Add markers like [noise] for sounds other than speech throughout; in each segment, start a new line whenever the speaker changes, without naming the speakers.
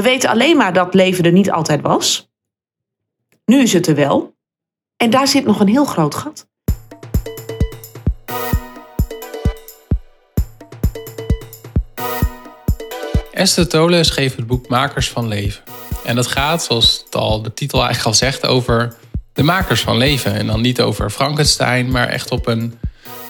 We weten alleen maar dat leven er niet altijd was. Nu is het er wel. En daar zit nog een heel groot gat.
Esther Tolle schreef het boek Makers van Leven. En dat gaat, zoals al de titel eigenlijk al zegt, over de makers van leven. En dan niet over Frankenstein, maar echt op een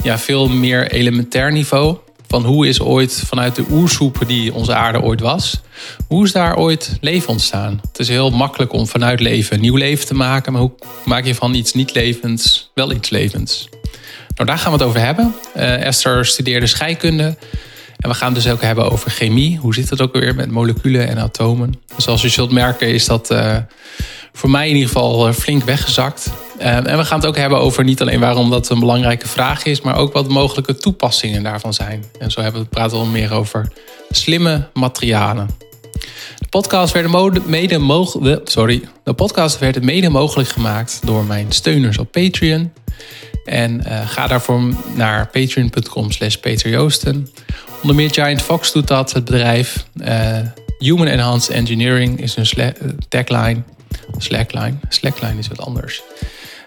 ja, veel meer elementair niveau. Van hoe is ooit vanuit de oersoep die onze aarde ooit was, hoe is daar ooit leven ontstaan? Het is heel makkelijk om vanuit leven nieuw leven te maken, maar hoe maak je van iets niet levends wel iets levends? Nou, daar gaan we het over hebben. Uh, Esther studeerde scheikunde. En we gaan het dus ook hebben over chemie. Hoe zit het ook weer met moleculen en atomen? Dus zoals je zult merken is dat uh, voor mij in ieder geval eh, flink weggezakt. Uh, en we gaan het ook hebben over niet alleen waarom dat een belangrijke vraag is, maar ook wat mogelijke toepassingen daarvan zijn. En zo hebben we praten we meer over slimme materialen. De podcast werd mede mogelijk, sorry, de podcast werd mede mogelijk gemaakt door mijn steuners op Patreon. En ga daarvoor naar patreon.com slash peterjoosten. Onder meer Giant Fox doet dat, het bedrijf. Uh, Human Enhanced Engineering is een tagline. Slackline. Slackline is wat anders.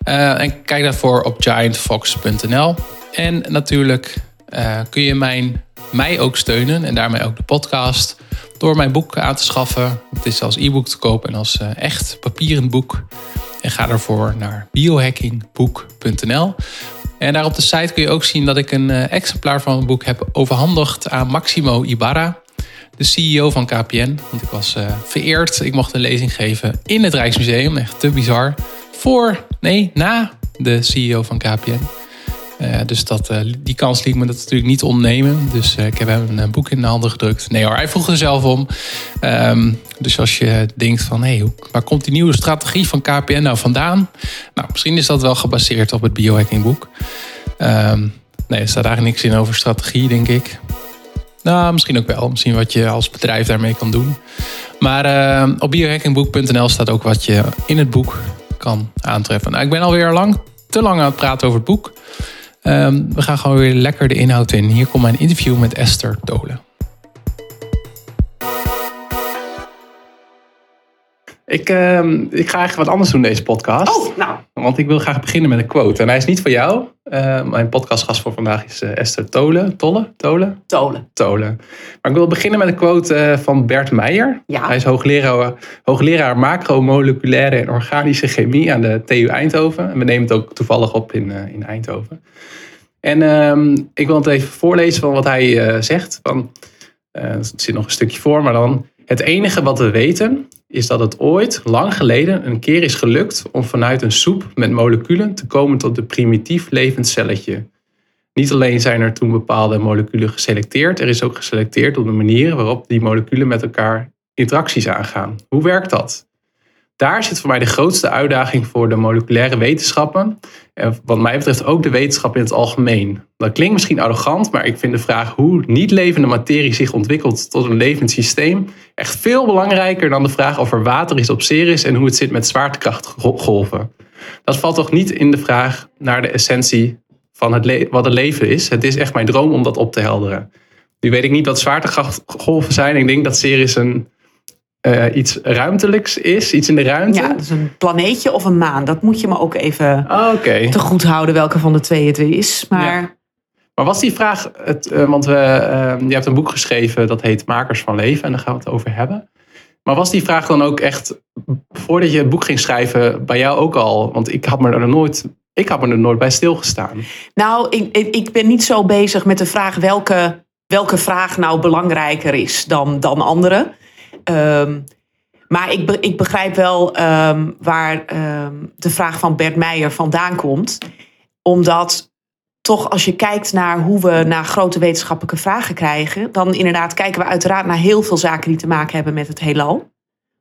Uh, en kijk daarvoor op giantfox.nl. En natuurlijk kun je mijn, mij ook steunen en daarmee ook de podcast door mijn boek aan te schaffen. Het is als e-book te kopen en als echt papieren boek. En ga daarvoor naar biohackingboek.nl. En daar op de site kun je ook zien dat ik een exemplaar van het boek heb overhandigd aan Maximo Ibarra de CEO van KPN. Want ik was uh, vereerd. Ik mocht een lezing geven in het Rijksmuseum. Echt te bizar. Voor, nee, na de CEO van KPN. Uh, dus dat, uh, die kans liet me dat natuurlijk niet ontnemen. Dus ik heb hem een boek in de handen gedrukt. Nee hoor, hij vroeg er zelf om. Um, dus als je denkt van, hé, hey, waar komt die nieuwe strategie van KPN nou vandaan? Nou, misschien is dat wel gebaseerd op het biohacking boek. Um, nee, er staat eigenlijk niks in over strategie, denk ik. Nou, misschien ook wel. Misschien wat je als bedrijf daarmee kan doen. Maar op biohackingboek.nl staat ook wat je in het boek kan aantreffen. Nou, ik ben alweer lang, te lang aan het praten over het boek. Uh, we gaan gewoon weer lekker de inhoud in. Hier komt mijn interview met Esther Dolen. Ik, uh, ik ga eigenlijk wat anders doen deze podcast.
Oh, nou.
Want ik wil graag beginnen met een quote. En hij is niet voor jou. Uh, mijn podcastgast voor vandaag is uh, Esther Tolen. Tolle? Tolen?
Tolen.
Tolen. Maar ik wil beginnen met een quote uh, van Bert Meijer.
Ja.
Hij is hoogleraar, hoogleraar macromoleculaire en organische chemie aan de TU Eindhoven. En we nemen het ook toevallig op in, in Eindhoven. En ehm, ik wil het even voorlezen van wat hij zegt. Van, er zit nog een stukje voor, maar dan... Het enige wat we weten is dat het ooit, lang geleden, een keer is gelukt om vanuit een soep met moleculen te komen tot een primitief levend celletje. Niet alleen zijn er toen bepaalde moleculen geselecteerd, er is ook geselecteerd op de manieren waarop die moleculen met elkaar interacties aangaan. Hoe werkt dat? Daar zit voor mij de grootste uitdaging voor de moleculaire wetenschappen. En wat mij betreft ook de wetenschap in het algemeen. Dat klinkt misschien arrogant, maar ik vind de vraag hoe niet levende materie zich ontwikkelt tot een levend systeem echt veel belangrijker dan de vraag of er water is op Ceres en hoe het zit met zwaartekrachtgolven. Dat valt toch niet in de vraag naar de essentie van het wat het leven is. Het is echt mijn droom om dat op te helderen. Nu weet ik niet wat zwaartekrachtgolven zijn. Ik denk dat Ceres een uh, iets ruimtelijks is, iets in de ruimte.
Ja, dus een planeetje of een maan. Dat moet je me ook even
oh, okay.
te goed houden welke van de twee het is. Maar,
ja. maar was die vraag, het, uh, want we, uh, je hebt een boek geschreven dat heet Makers van Leven en daar gaan we het over hebben. Maar was die vraag dan ook echt, voordat je het boek ging schrijven, bij jou ook al? Want ik had me er nooit, ik had me er nooit bij stilgestaan.
Nou, ik, ik ben niet zo bezig met de vraag welke, welke vraag nou belangrijker is dan, dan andere. Um, maar ik, ik, begrijp wel um, waar um, de vraag van Bert Meijer vandaan komt. Omdat toch als je kijkt naar hoe we naar grote wetenschappelijke vragen krijgen, dan inderdaad kijken we uiteraard naar heel veel zaken die te maken hebben met het heelal.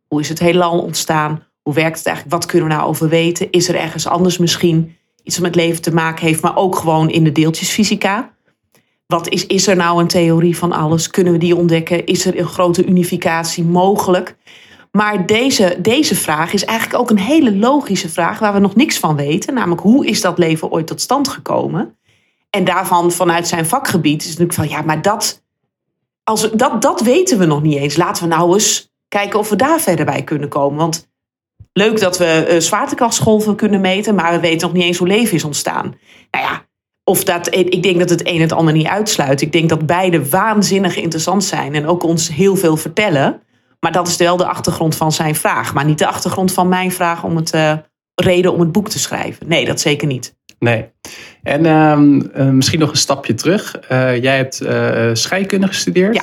Hoe is het heelal ontstaan? Hoe werkt het eigenlijk? Wat kunnen we nou over weten? Is er ergens anders misschien iets wat met leven te maken heeft, maar ook gewoon in de deeltjesfysica? Wat is, is er nou een theorie van alles? Kunnen we die ontdekken? Is er een grote unificatie mogelijk? Maar deze, deze vraag is eigenlijk ook een hele logische vraag waar we nog niks van weten. Namelijk, hoe is dat leven ooit tot stand gekomen? En daarvan, vanuit zijn vakgebied, is natuurlijk van ja, maar dat, als, dat, dat weten we nog niet eens. Laten we nou eens Kijken of we daar verder bij kunnen komen. Want leuk dat we uh, zwaartekrachtsgolven kunnen meten, maar we weten nog niet eens hoe leven is ontstaan. Nou ja, of dat, ik denk dat het een het ander niet uitsluit. Ik denk dat beide waanzinnig interessant zijn en ook ons heel veel vertellen. Maar dat is wel de achtergrond van zijn vraag. Maar niet de achtergrond van mijn vraag om het uh, reden om het boek te schrijven. Nee, dat zeker niet.
Nee. En uh, misschien nog een stapje terug. Uh, jij hebt scheikunde gestudeerd
ja.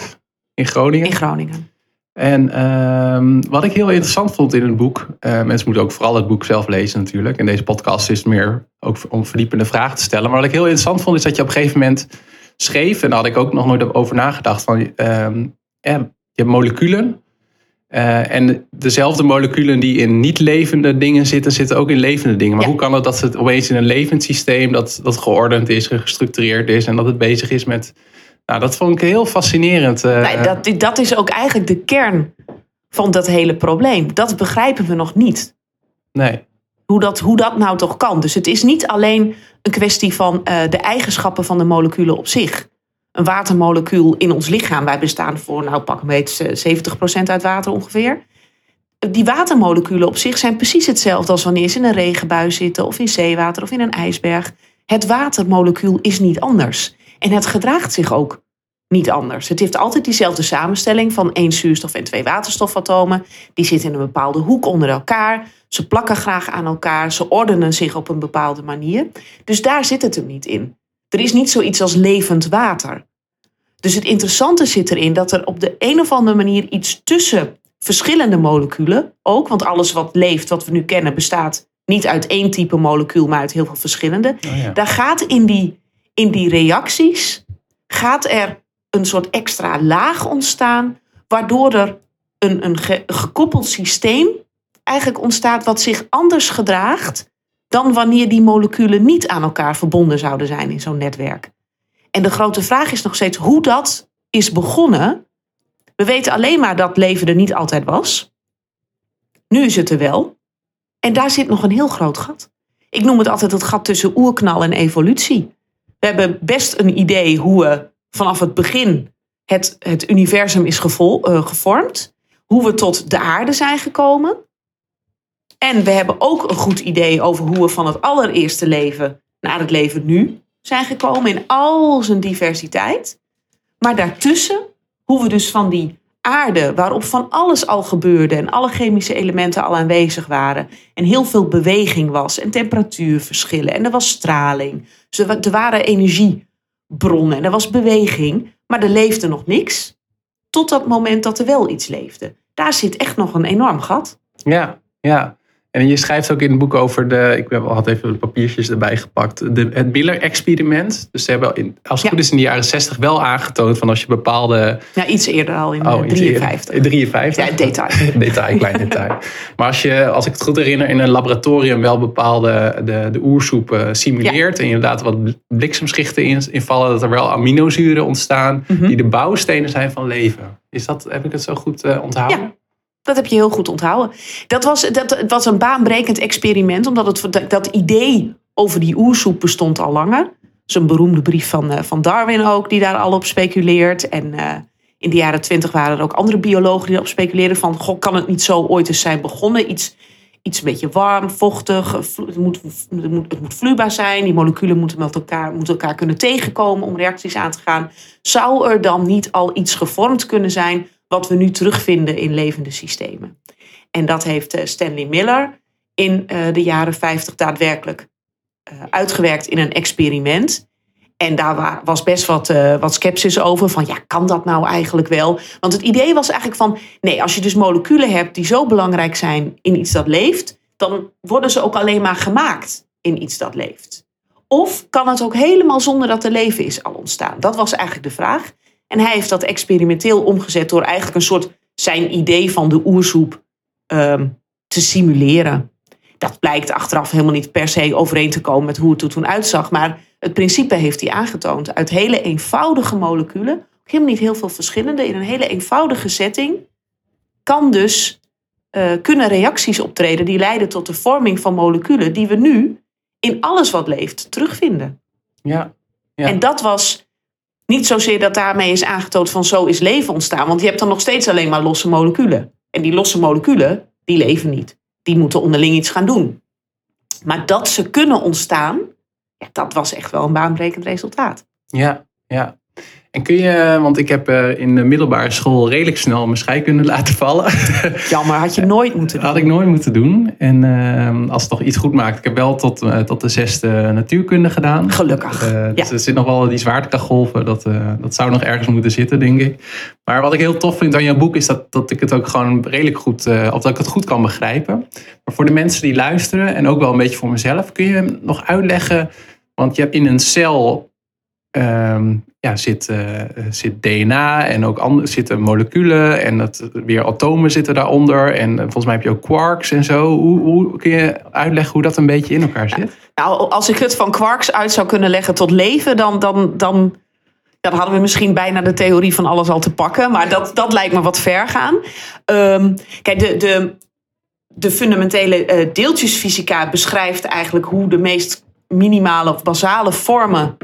in Groningen.
In Groningen.
En ehm, wat ik heel interessant vond in het boek, uh, mensen moeten ook vooral het boek zelf lezen natuurlijk. En deze podcast is meer ook om verdiepende vragen te stellen. Maar wat ik heel interessant vond, is dat je op een gegeven moment schreef, en daar had ik ook nog nooit over nagedacht, van uh, je hebt moleculen. Uh, en dezelfde moleculen die in niet levende dingen zitten, zitten ook in levende dingen. Maar
Ja.
hoe kan het dat het opeens in een levend systeem dat, dat geordend is, gestructureerd is en dat het bezig is met. Nou, dat vond ik heel fascinerend. eh,
Nee, dat, dat is ook eigenlijk de kern van dat hele probleem. Dat begrijpen we nog niet.
nee.
Hoe dat, hoe dat nou toch kan. Dus het is niet alleen een kwestie van eh, de eigenschappen van de moleculen op zich. Een watermolecuul in ons lichaam, wij bestaan voor, nou pak een beetje 70% uit water ongeveer. Die watermoleculen op zich zijn precies hetzelfde als wanneer ze in een regenbui zitten, of in zeewater, of in een ijsberg. Het watermolecuul is niet anders. En het gedraagt zich ook niet anders. Het heeft altijd diezelfde samenstelling van één zuurstof en twee waterstofatomen. Die zitten in een bepaalde hoek onder elkaar. Ze plakken graag aan elkaar. Ze ordenen zich op een bepaalde manier. Dus daar zit het hem niet in. Er is niet zoiets als levend water. Dus het interessante zit erin dat er op de een of andere manier iets tussen verschillende moleculen ook, want alles wat leeft, wat we nu kennen, bestaat niet uit één type molecuul, maar uit heel veel verschillende.
Oh ja.
Daar gaat in die, in die reacties gaat er een soort extra laag ontstaan, waardoor er een, een ge- gekoppeld systeem eigenlijk ontstaat wat zich anders gedraagt dan wanneer die moleculen niet aan elkaar verbonden zouden zijn in zo'n netwerk. En de grote vraag is nog steeds hoe dat is begonnen. We weten alleen maar dat leven er niet altijd was. Nu is het er wel. En daar zit nog een heel groot gat. Ik noem het altijd het gat tussen oerknal en evolutie. We hebben best een idee hoe we vanaf het begin het, het universum is eh, gevormd. Hoe we tot de aarde zijn gekomen. En we hebben ook een goed idee over hoe we van het allereerste leven naar het leven nu zijn gekomen in al zijn diversiteit. Maar daartussen, hoe we dus van die aarde, waarop van alles al gebeurde en alle chemische elementen al aanwezig waren, en heel veel beweging was en temperatuurverschillen en er was straling. Dus er wa- waren energiebronnen en er was beweging, maar er leefde nog niks. Tot dat moment dat er wel iets leefde. Daar zit echt nog een enorm gat.
Ja, ja. En je schrijft ook in het boek over de. Ik heb- had even de papiertjes erbij gepakt. De, het Miller-experiment. Dus ze hebben, in, als het
Ja.
goed is, in de jaren 60 wel aangetoond van als je bepaalde.
Ja, iets eerder al in
Oh,
eh,
eerder.
53.
In 53.
Ja, detail. [laughs]
detail, klein detail. Maar als je, als ik het goed herinner, in een laboratorium wel bepaalde de, de oersoep eh, simuleert. En laat wat bliksemschichten in, invallen, dat er wel aminozuren ontstaan.
Mhm.
die de bouwstenen zijn van leven. Is dat, heb ik het zo goed eh, onthouden?
Ja. Dat heb je heel goed onthouden. Dat was, dat, het was een baanbrekend experiment, omdat het, dat, idee over die oersoep bestond al langer. Een beroemde brief van, eh, van Darwin ook, die daar al op speculeert. En eh, in de jaren twintig waren er ook andere biologen die erop speculeerden van... Goh, kan het niet zo ooit eens zijn begonnen? Iets, iets een beetje warm, vochtig, eh, het moet, het, moet, het moet vloeibaar zijn. Die moleculen moeten, met elkaar, moeten elkaar kunnen tegenkomen om reacties aan te gaan. Zou er dan niet al iets gevormd kunnen zijn wat we nu terugvinden in levende systemen? En dat heeft eh, Stanley Miller in eh, de jaren 50 daadwerkelijk eh, uitgewerkt in een experiment. En daar wa- was best wat, wat sceptisch over. Van ja, kan dat nou eigenlijk wel? Want het idee was eigenlijk van... nee, als je dus moleculen hebt die zo belangrijk zijn in iets dat leeft... dan worden ze ook alleen maar gemaakt in iets dat leeft. Of kan het ook helemaal zonder dat er leven is al ontstaan? Dat was eigenlijk de vraag. En hij heeft dat experimenteel omgezet door eigenlijk een soort zijn idee van de oersoep ehm, te simuleren. Dat blijkt achteraf helemaal niet per se overeen te komen met hoe het er toen uitzag. Maar het principe heeft hij aangetoond. Uit hele eenvoudige moleculen, ook helemaal niet heel veel verschillende, in een hele eenvoudige setting, kan dus, eh, kunnen reacties optreden die leiden tot de vorming van moleculen die we nu in alles wat leeft terugvinden.
Ja. Ja.
En dat was niet zozeer dat daarmee is aangetoond van zo is leven ontstaan. Want je hebt dan nog steeds alleen maar losse moleculen. En die losse moleculen, die leven niet. Die moeten onderling iets gaan doen. Maar dat ze kunnen ontstaan, ja, dat was echt wel een baanbrekend resultaat.
Ja, ja. En kun je, want ik heb eh, in de middelbare school redelijk snel mijn scheikunde [laughs] laten vallen.
Jammer, had je [laughs] nooit moeten doen.
had ik nooit moeten doen. En uh, als het nog iets goed maakt, ik heb wel tot, uh, tot de zesde natuurkunde gedaan.
Gelukkig.
Uh, dus er zit nog wel die zwaartekrachtgolven, dat, dat zou nog ergens moeten zitten, denk ik. Maar wat ik heel tof vind aan jouw boek is dat, dat ik het ook gewoon redelijk goed, of dat ik het goed kan begrijpen. Maar voor de mensen die luisteren en ook wel een beetje voor mezelf, kun je nog uitleggen, want je hebt in een cel Um, ja, zit, uh, zit DNA en ook andere, zitten moleculen en dat, weer atomen zitten daaronder. En uh, volgens mij heb je ook quarks en zo. Hoe, hoe kun je uitleggen hoe dat een beetje in elkaar zit?
Nou, als ik het van quarks uit zou kunnen leggen tot leven, dan, dan, dan, dan hadden we misschien bijna de theorie van alles al te pakken. Maar dat, dat lijkt me wat ver gaan. Um, kijk, de, de, de fundamentele uh, deeltjesfysica beschrijft eigenlijk hoe de meest minimale of basale vormen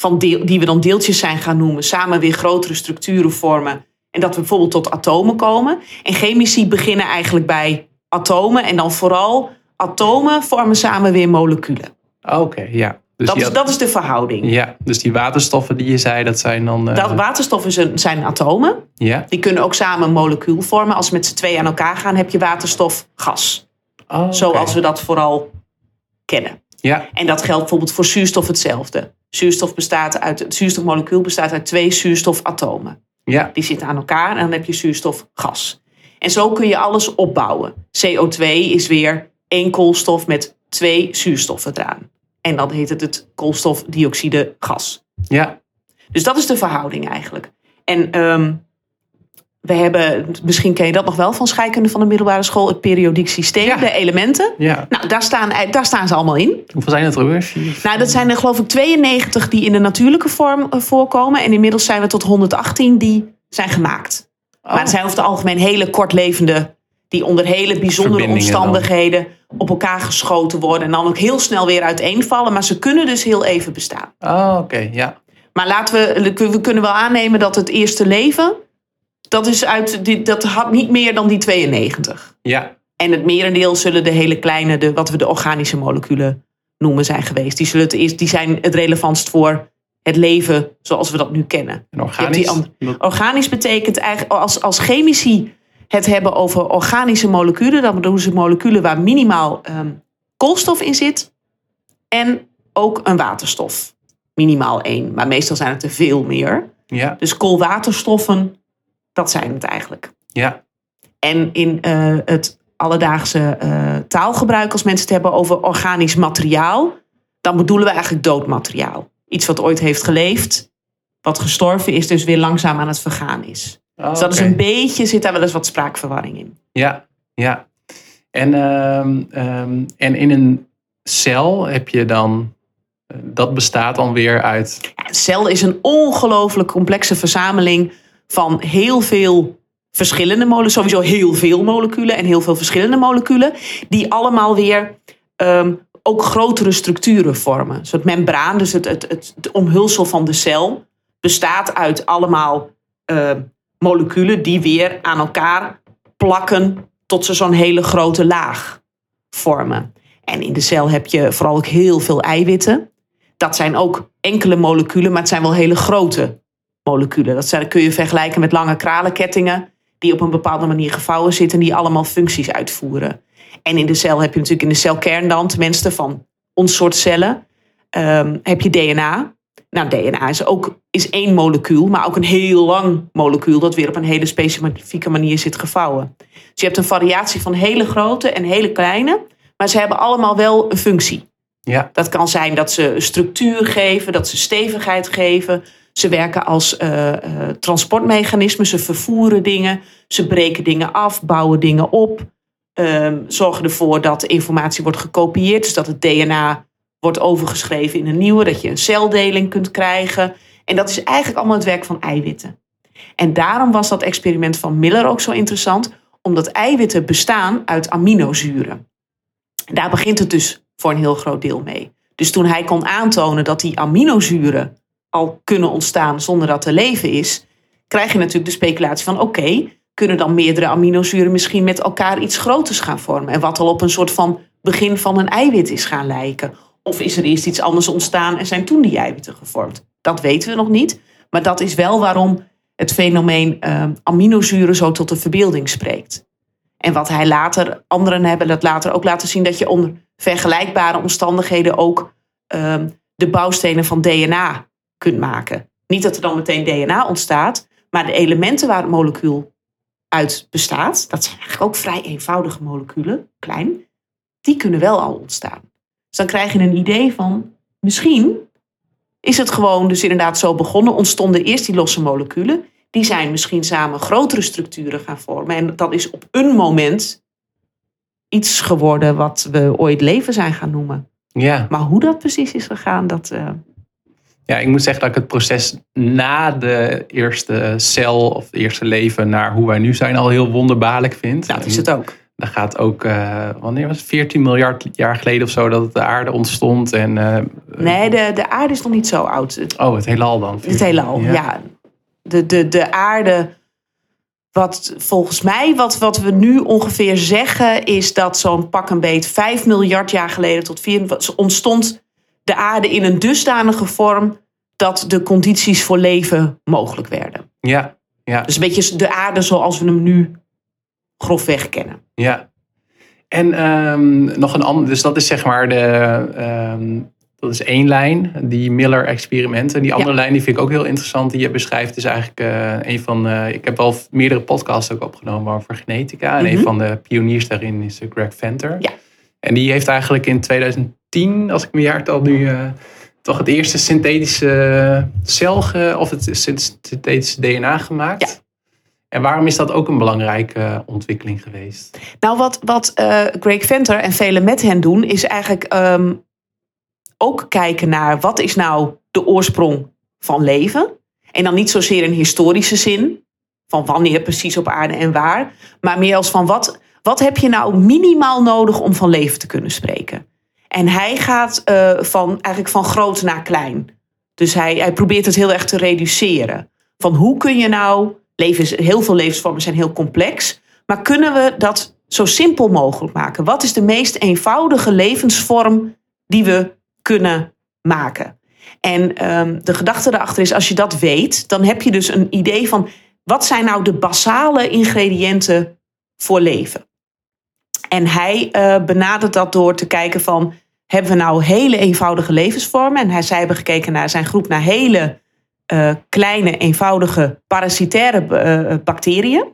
van deel, die we dan deeltjes zijn gaan noemen, samen weer grotere structuren vormen. En dat we bijvoorbeeld tot atomen komen. En chemici beginnen eigenlijk bij atomen. En dan vooral atomen vormen samen weer moleculen.
Oké, ja.
Dus dat, is, dat is de verhouding.
Ja, dus die waterstoffen die je zei, dat zijn dan...
Uh... Dat, waterstoffen zijn, zijn atomen.
Ja.
Die kunnen ook samen een molecuul vormen. Als ze met z'n twee aan elkaar gaan, heb je waterstofgas.
Oh, okay.
Zoals we dat vooral kennen.
Ja.
En dat geldt bijvoorbeeld voor zuurstof hetzelfde. Zuurstof bestaat uit, het zuurstofmolecuul bestaat uit twee zuurstofatomen.
Ja.
Die zitten aan elkaar en dan heb je zuurstofgas. En zo kun je alles opbouwen. CO2 is weer één koolstof met twee zuurstoffen eraan. En dan heet het het koolstofdioxide gas.
Ja.
Dus dat is de verhouding eigenlijk. En um, we hebben, misschien ken je dat nog wel van scheikunde van de middelbare school, het periodiek systeem,
Ja.
de elementen.
Ja.
Nou, daar staan, daar staan ze allemaal in.
Hoeveel zijn het er weer?
Nou, dat zijn er geloof ik 92 die in de natuurlijke vorm eh, voorkomen. En inmiddels zijn we tot 118 die zijn gemaakt. Maar het zijn over het algemeen hele kortlevende, die onder hele bijzondere
dan.
omstandigheden op elkaar geschoten worden. En dan ook heel snel weer uiteenvallen. Maar ze kunnen dus heel even bestaan.
Oh, oké, ja.
Maar laten we, we kunnen wel aannemen dat het eerste leven, dat, is uit, die- dat had niet meer dan die 92.
Ja,
En het merendeel zullen de hele kleine, de, wat we de organische moleculen noemen, zijn geweest. Die, zullen het eerst, die zijn het relevantst voor het leven zoals we dat nu kennen.
en organisch.
Organisch betekent eigenlijk, als, als chemici het hebben over organische moleculen, dan bedoelen ze moleculen waar minimaal ehm, koolstof in zit en ook een waterstof. Minimaal één, maar meestal zijn het er veel meer.
Ja,
Dus koolwaterstoffen, dat zijn het eigenlijk.
ja,
En in eh, het alledaagse eh, taalgebruik, als mensen het hebben over organisch materiaal, dan bedoelen we eigenlijk dood materiaal. Iets wat ooit heeft geleefd, wat gestorven is, dus weer langzaam aan het vergaan is.
Oh,
dus dat is een beetje, zit daar wel eens wat spraakverwarring in.
Ja, ja. En, ehm, ehm, en in een cel heb je dan, eh, dat bestaat dan weer uit.
Ja, een cel is een ongelooflijk complexe verzameling van heel veel verschillende moleculen, sowieso heel veel moleculen en heel veel verschillende moleculen, die allemaal weer ehm, ook grotere structuren vormen. Dus het membraan, dus het, het, het, omhulsel van de cel, bestaat uit allemaal ehm, moleculen die weer aan elkaar plakken tot ze zo'n hele grote laag vormen. En in de cel heb je vooral ook heel veel eiwitten. Dat zijn ook enkele moleculen, maar het zijn wel hele grote moleculen. Dat zijn, kun je vergelijken met lange kralenkettingen die op een bepaalde manier gevouwen zitten, die allemaal functies uitvoeren. En in de cel heb je natuurlijk in de celkern dan, tenminste van ons soort cellen, ehm, heb je DNA. Nou, DNA is ook is één molecuul, maar ook een heel lang molecuul dat weer op een hele specifieke manier zit gevouwen. Dus je hebt een variatie van hele grote en hele kleine, maar ze hebben allemaal wel een functie.
Ja,
Dat kan zijn dat ze structuur geven, dat ze stevigheid geven. Ze werken als eh, transportmechanismen, ze vervoeren dingen, ze breken dingen af, bouwen dingen op, ehm, zorgen ervoor dat informatie wordt gekopieerd, dus dat het DNA wordt overgeschreven in een nieuwe, dat je een celdeling kunt krijgen. En dat is eigenlijk allemaal het werk van eiwitten. En daarom was dat experiment van Miller ook zo interessant, omdat eiwitten bestaan uit aminozuren. En daar begint het dus voor een heel groot deel mee. Dus toen hij kon aantonen dat die aminozuren al kunnen ontstaan zonder dat er leven is, krijg je natuurlijk de speculatie van oké, kunnen dan meerdere aminozuren misschien met elkaar iets groters gaan vormen. En wat al op een soort van begin van een eiwit is gaan lijken. Of is er eerst iets anders ontstaan en zijn toen die eiwitten gevormd? Dat weten we nog niet. Maar dat is wel waarom het fenomeen uh, aminozuren zo tot de verbeelding spreekt. En wat hij later, anderen hebben dat later ook laten zien, dat je onder vergelijkbare omstandigheden ook uh, de bouwstenen van DNA kunt maken. Niet dat er dan meteen DNA ontstaat, maar de elementen waar het molecuul uit bestaat, dat zijn eigenlijk ook vrij eenvoudige moleculen, klein, die kunnen wel al ontstaan. Dus dan krijg je een idee van, misschien is het gewoon dus inderdaad zo begonnen, ontstonden eerst die losse moleculen, die zijn misschien samen grotere structuren gaan vormen. En dat is op een moment iets geworden wat we ooit leven zijn gaan noemen.
Ja.
Maar hoe dat precies is gegaan, dat. Uh...
Ja, ik moet zeggen dat ik het proces na de eerste cel of het eerste leven naar hoe wij nu zijn al heel wonderbaarlijk vind.
Dat is het ook.
Dan gaat ook, uh, wanneer was het? 14 miljard jaar geleden of zo dat de aarde ontstond. En, uh,
nee, de, de aarde is nog niet zo oud.
Oh, het heelal dan?
Het heelal, ja. ja. De, de, de aarde, wat volgens mij, wat, wat we nu ongeveer zeggen, is dat zo'n pak een beet 5 miljard jaar geleden tot 4 ontstond de aarde in een dusdanige vorm dat de condities voor leven mogelijk werden.
Ja, ja.
Dus een beetje de aarde zoals we hem nu grofweg kennen.
Ja. En um, nog een ander, dus dat is zeg maar de, um, dat is één lijn, die Miller-experimenten. Die andere ja. lijn die vind ik ook heel interessant, die je beschrijft, is eigenlijk uh, een van, uh, ik heb al meerdere podcasts ook opgenomen over genetica. En mm -hmm. een van de pioniers daarin is Greg Venter.
Ja.
En die heeft eigenlijk in 2010, als ik mijn jaartal nu, toch het eerste synthetische cel, of het synthetische DNA gemaakt.
Ja.
En waarom is dat ook een belangrijke ontwikkeling geweest?
Nou, wat, wat uh, Greg Venter en velen met hen doen, is eigenlijk um, ook kijken naar wat is nou de oorsprong van leven. En dan niet zozeer in historische zin, van wanneer precies op aarde en waar, maar meer als van wat, wat heb je nou minimaal nodig om van leven te kunnen spreken. En hij gaat uh, van, eigenlijk van groot naar klein. Dus hij, hij probeert het heel erg te reduceren. Van hoe kun je nou Levens, heel veel levensvormen zijn heel complex. Maar kunnen we dat zo simpel mogelijk maken? Wat is de meest eenvoudige levensvorm die we kunnen maken? En um, de gedachte daarachter is, als je dat weet, dan heb je dus een idee van wat zijn nou de basale ingrediënten voor leven? En hij uh, benadert dat door te kijken van, hebben we nou hele eenvoudige levensvormen? En hij, zij hebben gekeken naar zijn groep naar hele uh, kleine, eenvoudige parasitaire uh, bacteriën.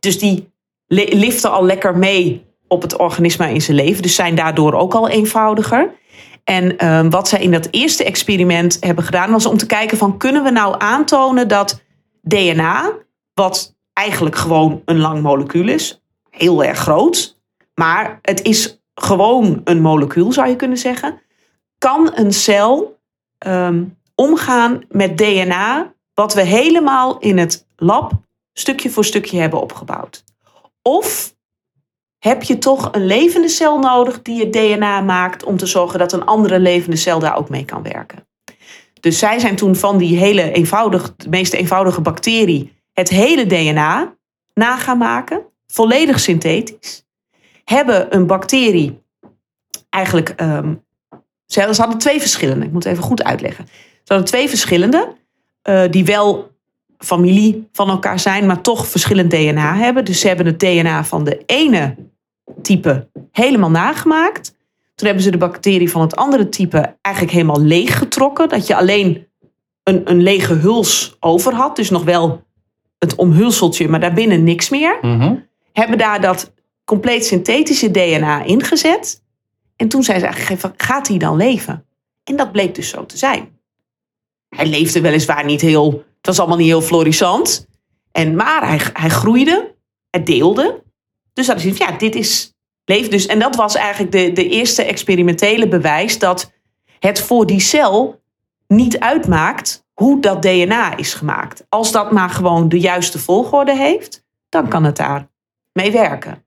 Dus die liften al lekker mee op het organisme in zijn leven. Dus zijn daardoor ook al eenvoudiger. En uh, wat zij in dat eerste experiment hebben gedaan, was om te kijken van kunnen we nou aantonen dat DNA, wat eigenlijk gewoon een lang molecuul is, heel erg groot, maar het is gewoon een molecuul, zou je kunnen zeggen, kan een cel um, omgaan met DNA, wat we helemaal in het lab stukje voor stukje hebben opgebouwd? Of heb je toch een levende cel nodig die het DNA maakt om te zorgen dat een andere levende cel daar ook mee kan werken? Dus zij zijn toen van die hele eenvoudig, meest eenvoudige bacterie het hele DNA na gaan maken, volledig synthetisch. Hebben een bacterie eigenlijk. Um, ze hadden twee verschillende, ik moet het even goed uitleggen. Ze hadden twee verschillende, uh, die wel familie van elkaar zijn, maar toch verschillend DNA hebben. Dus ze hebben het DNA van de ene type helemaal nagemaakt. Toen hebben ze de bacterie van het andere type eigenlijk helemaal leeggetrokken. Dat je alleen een, een lege huls over had. Dus nog wel het omhulseltje, maar daarbinnen niks meer.
Mm -hmm.
Hebben daar dat compleet synthetische DNA ingezet. En toen zei ze eigenlijk, gaat hij dan leven? En dat bleek dus zo te zijn. Hij leefde weliswaar niet heel, het was allemaal niet heel florissant. En, maar hij, hij groeide, hij deelde. Dus dat is ja, dit is leef dus. En dat was eigenlijk de, de eerste experimentele bewijs dat het voor die cel niet uitmaakt hoe dat DNA is gemaakt. Als dat maar gewoon de juiste volgorde heeft, dan kan het daar mee werken.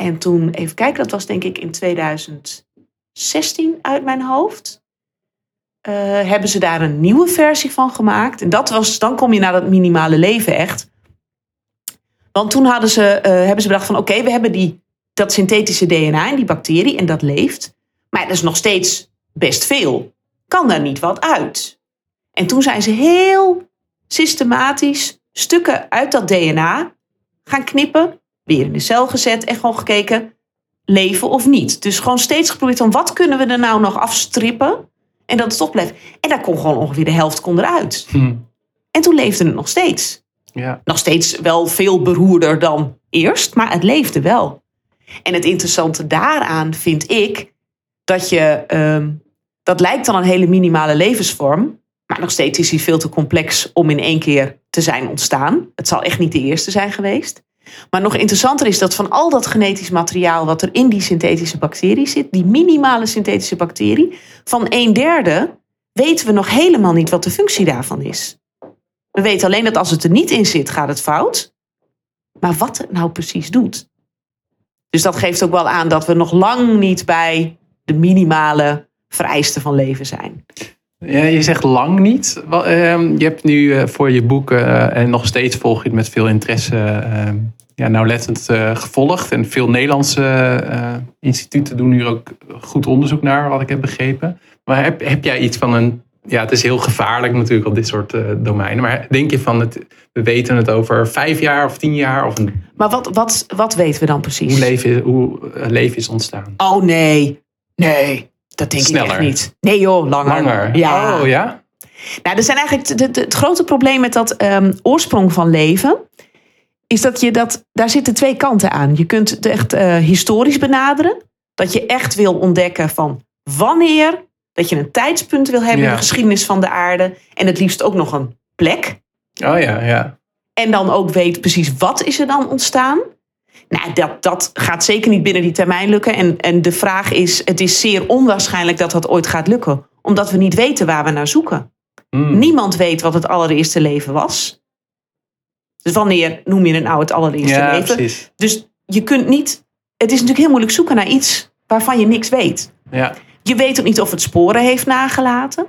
En toen, even kijken, dat was denk ik in 2016 uit mijn hoofd. Uh, hebben ze daar een nieuwe versie van gemaakt. En dat was, dan kom je naar dat minimale leven echt. Want toen hadden ze, eh, hebben ze bedacht van oké, we hebben die, dat synthetische DNA in die bacterie en dat leeft. Maar dat is nog steeds best veel. Kan daar niet wat uit? En toen zijn ze heel systematisch stukken uit dat DNA gaan knippen, weer in de cel gezet en gewoon gekeken, leven of niet. Dus gewoon steeds geprobeerd van wat kunnen we er nou nog afstrippen en dat het toch blijft. En daar kon gewoon ongeveer de helft kon eruit.
Hm.
En toen leefde het nog steeds.
Ja.
Nog steeds wel veel beroerder dan eerst, maar het leefde wel. En het interessante daaraan vind ik dat je, ehm, dat lijkt dan een hele minimale levensvorm, maar nog steeds is hij veel te complex om in één keer te zijn ontstaan. Het zal echt niet de eerste zijn geweest. Maar nog interessanter is dat van al dat genetisch materiaal wat er in die synthetische bacterie zit, die minimale synthetische bacterie, van een derde weten we nog helemaal niet wat de functie daarvan is. We weten alleen dat als het er niet in zit, gaat het fout. Maar wat het nou precies doet. Dus dat geeft ook wel aan dat we nog lang niet bij de minimale vereisten van leven zijn.
Ja, je zegt lang niet. Ehm, Je hebt nu eh, voor je boek, eh, en nog steeds volg je het met veel interesse, ehm, ja, nauwlettend eh, gevolgd. En veel Nederlandse instituten doen hier ook goed onderzoek naar, wat ik heb begrepen. Maar heb, heb jij iets van een. Ja, het is heel gevaarlijk natuurlijk op dit soort domeinen. Maar denk je van het, we weten het over vijf jaar of tien jaar? Of een,
Maar wat, wat, wat weten we dan precies?
hoe, leven, hoe leven is ontstaan?
Oh nee, nee, dat denk ik
Sneller.
echt niet. Nee joh, langer.
Langer?
Ja.
Oh ja?
Nou, er zijn eigenlijk de- de- het grote probleem met dat ehm, oorsprong van leven. Is dat je dat, daar zitten twee kanten aan. Je kunt het echt eh, historisch benaderen. Dat je echt wil ontdekken van wanneer. Dat je een tijdspunt wil hebben in de geschiedenis van de aarde. En het liefst ook nog een plek.
Oh ja, ja.
En dan ook weet precies wat is er dan ontstaan. Nou, dat, dat gaat zeker niet binnen die termijn lukken. En, en de vraag is, het is zeer onwaarschijnlijk dat dat ooit gaat lukken. Omdat we niet weten waar we naar zoeken.
Hmm.
Niemand weet wat het allereerste leven was. Dus wanneer noem je het nou het allereerste
Ja,
leven?
precies.
Dus je kunt niet. Het is natuurlijk heel moeilijk zoeken naar iets waarvan je niks weet.
Ja.
Je weet ook niet of het sporen heeft nagelaten.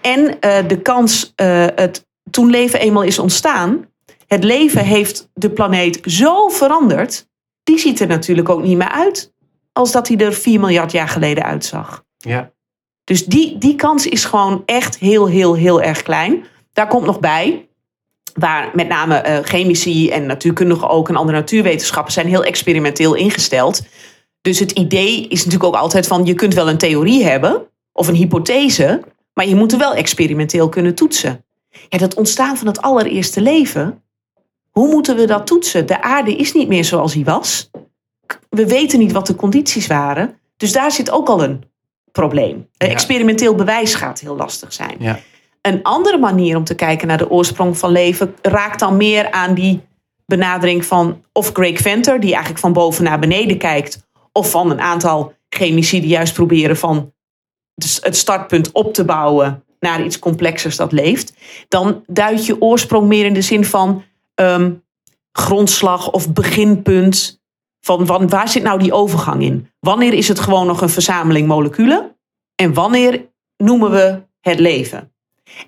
En eh, de kans, eh, het, toen leven eenmaal is ontstaan, het leven heeft de planeet zo veranderd, die ziet er natuurlijk ook niet meer uit als dat hij er 4 miljard jaar geleden uitzag.
ja.
Dus die, die kans is gewoon echt heel, heel, heel erg klein. Daar komt nog bij, waar met name eh, chemici en natuurkundigen ook en andere natuurwetenschappers zijn heel experimenteel ingesteld. Dus het idee is natuurlijk ook altijd van je kunt wel een theorie hebben of een hypothese, maar je moet er wel experimenteel kunnen toetsen. Ja, dat ontstaan van het allereerste leven, hoe moeten we dat toetsen? De aarde is niet meer zoals die was. We weten niet wat de condities waren. Dus daar zit ook al een probleem.
Ja.
experimenteel bewijs gaat heel lastig zijn.
Ja.
Een andere manier om te kijken naar de oorsprong van leven raakt dan meer aan die benadering van of Greg Venter, die eigenlijk van boven naar beneden kijkt, of van een aantal chemici die juist proberen van het startpunt op te bouwen naar iets complexers dat leeft. Dan duidt je oorsprong meer in de zin van ehm, grondslag of beginpunt. Van, van waar zit nou die overgang in? Wanneer is het gewoon nog een verzameling moleculen? En wanneer noemen we het leven?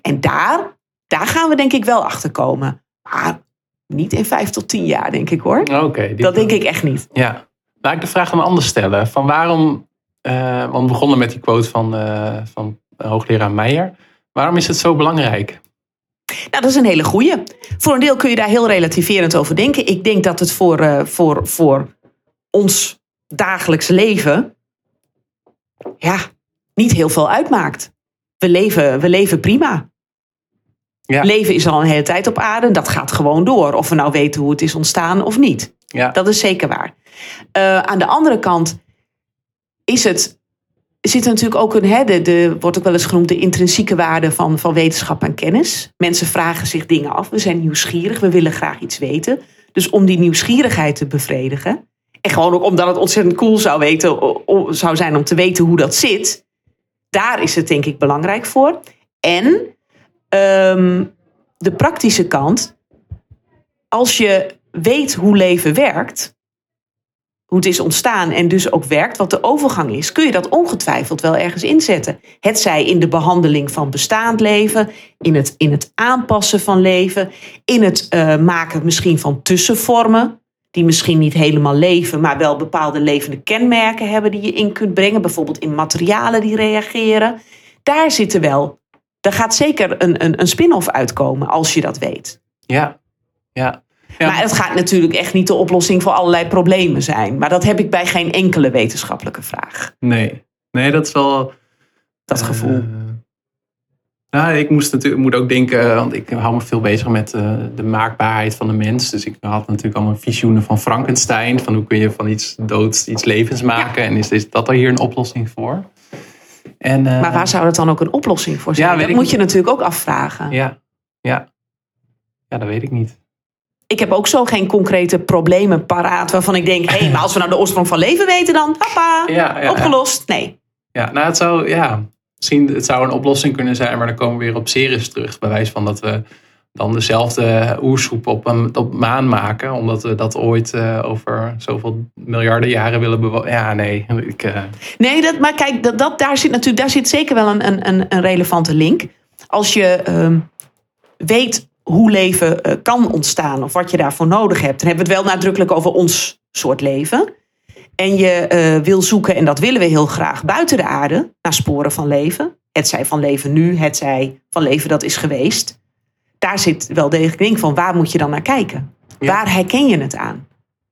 En daar, daar gaan we denk ik wel achter komen. Maar niet in vijf tot tien jaar, denk ik hoor.
Oké.
Dat denk ik echt niet.
Ja. Laat ik de vraag dan anders stellen. Van waarom, eh, want we begonnen met die quote van, eh, van hoogleraar Meijer. Waarom is het zo belangrijk?
Nou, dat is een hele goeie. Voor een deel kun je daar heel relativerend over denken. Ik denk dat het voor, eh, voor, voor ons dagelijks leven ja, niet heel veel uitmaakt. We leven, we leven prima.
Ja.
Leven is al een hele tijd op aarde. en Dat gaat gewoon door. Of we nou weten hoe het is ontstaan of niet.
Ja.
Dat is zeker waar. Eh, aan de andere kant is het, zit natuurlijk ook een, hè, de, wordt ook wel eens genoemd, de intrinsieke waarde van, van wetenschap en kennis. Mensen vragen zich dingen af. We zijn nieuwsgierig. We willen graag iets weten. Dus om die nieuwsgierigheid te bevredigen. En gewoon ook omdat het ontzettend cool zou, weten, zou zijn om te weten hoe dat zit. Daar is het denk ik belangrijk voor. En ehm, de praktische kant. Als je weet hoe leven werkt, hoe het is ontstaan en dus ook werkt, wat de overgang is, kun je dat ongetwijfeld wel ergens inzetten. Het zij in de behandeling van bestaand leven, in het, in het aanpassen van leven, in het uh, maken misschien van tussenvormen, die misschien niet helemaal leven, maar wel bepaalde levende kenmerken hebben die je in kunt brengen, bijvoorbeeld in materialen die reageren. Daar zitten wel, daar gaat zeker een, een, een spin-off uitkomen als je dat weet.
Ja, ja.
Ja. Maar het gaat natuurlijk echt niet de oplossing voor allerlei problemen zijn. Maar dat heb ik bij geen enkele wetenschappelijke vraag.
Nee, nee dat is wel.
Dat gevoel. Uh,
nou, ik moest natuurlijk, moet ook denken, want ik hou me veel bezig met uh, de maakbaarheid van de mens. Dus ik had natuurlijk allemaal visioenen van Frankenstein. Van hoe kun je van iets doods iets levens maken. Ja. En is, is dat er hier een oplossing voor?
En, uh, maar waar zou dat dan ook een oplossing voor zijn? Ja, dat moet niet. je natuurlijk ook afvragen.
Ja, ja. ja, dat weet ik niet
ik heb ook zo geen concrete problemen paraat waarvan ik denk, hé, hey, maar als we nou de oorsprong van leven weten dan, papa, ja, ja, opgelost. Nee.
Ja, nou het zou, ja, misschien het zou een oplossing kunnen zijn, maar dan komen we weer op series terug. Bij wijze van dat we dan dezelfde oersoep op, een, op maan maken, omdat we dat ooit uh, over zoveel miljarden jaren willen bewonen. Ja, nee. Ik, uh...
Nee, dat, maar kijk, dat, dat, daar, zit natuurlijk, daar zit zeker wel een, een, een relevante link. Als je uh, weet hoe leven uh, kan ontstaan of wat je daarvoor nodig hebt. Dan hebben we het wel nadrukkelijk over ons soort leven. En je uh, wil zoeken, en dat willen we heel graag, buiten de aarde naar sporen van leven. Het zij van leven nu, het zij van leven dat is geweest. Daar zit wel degelijk link van waar moet je dan naar kijken? Ja. Waar herken je het aan?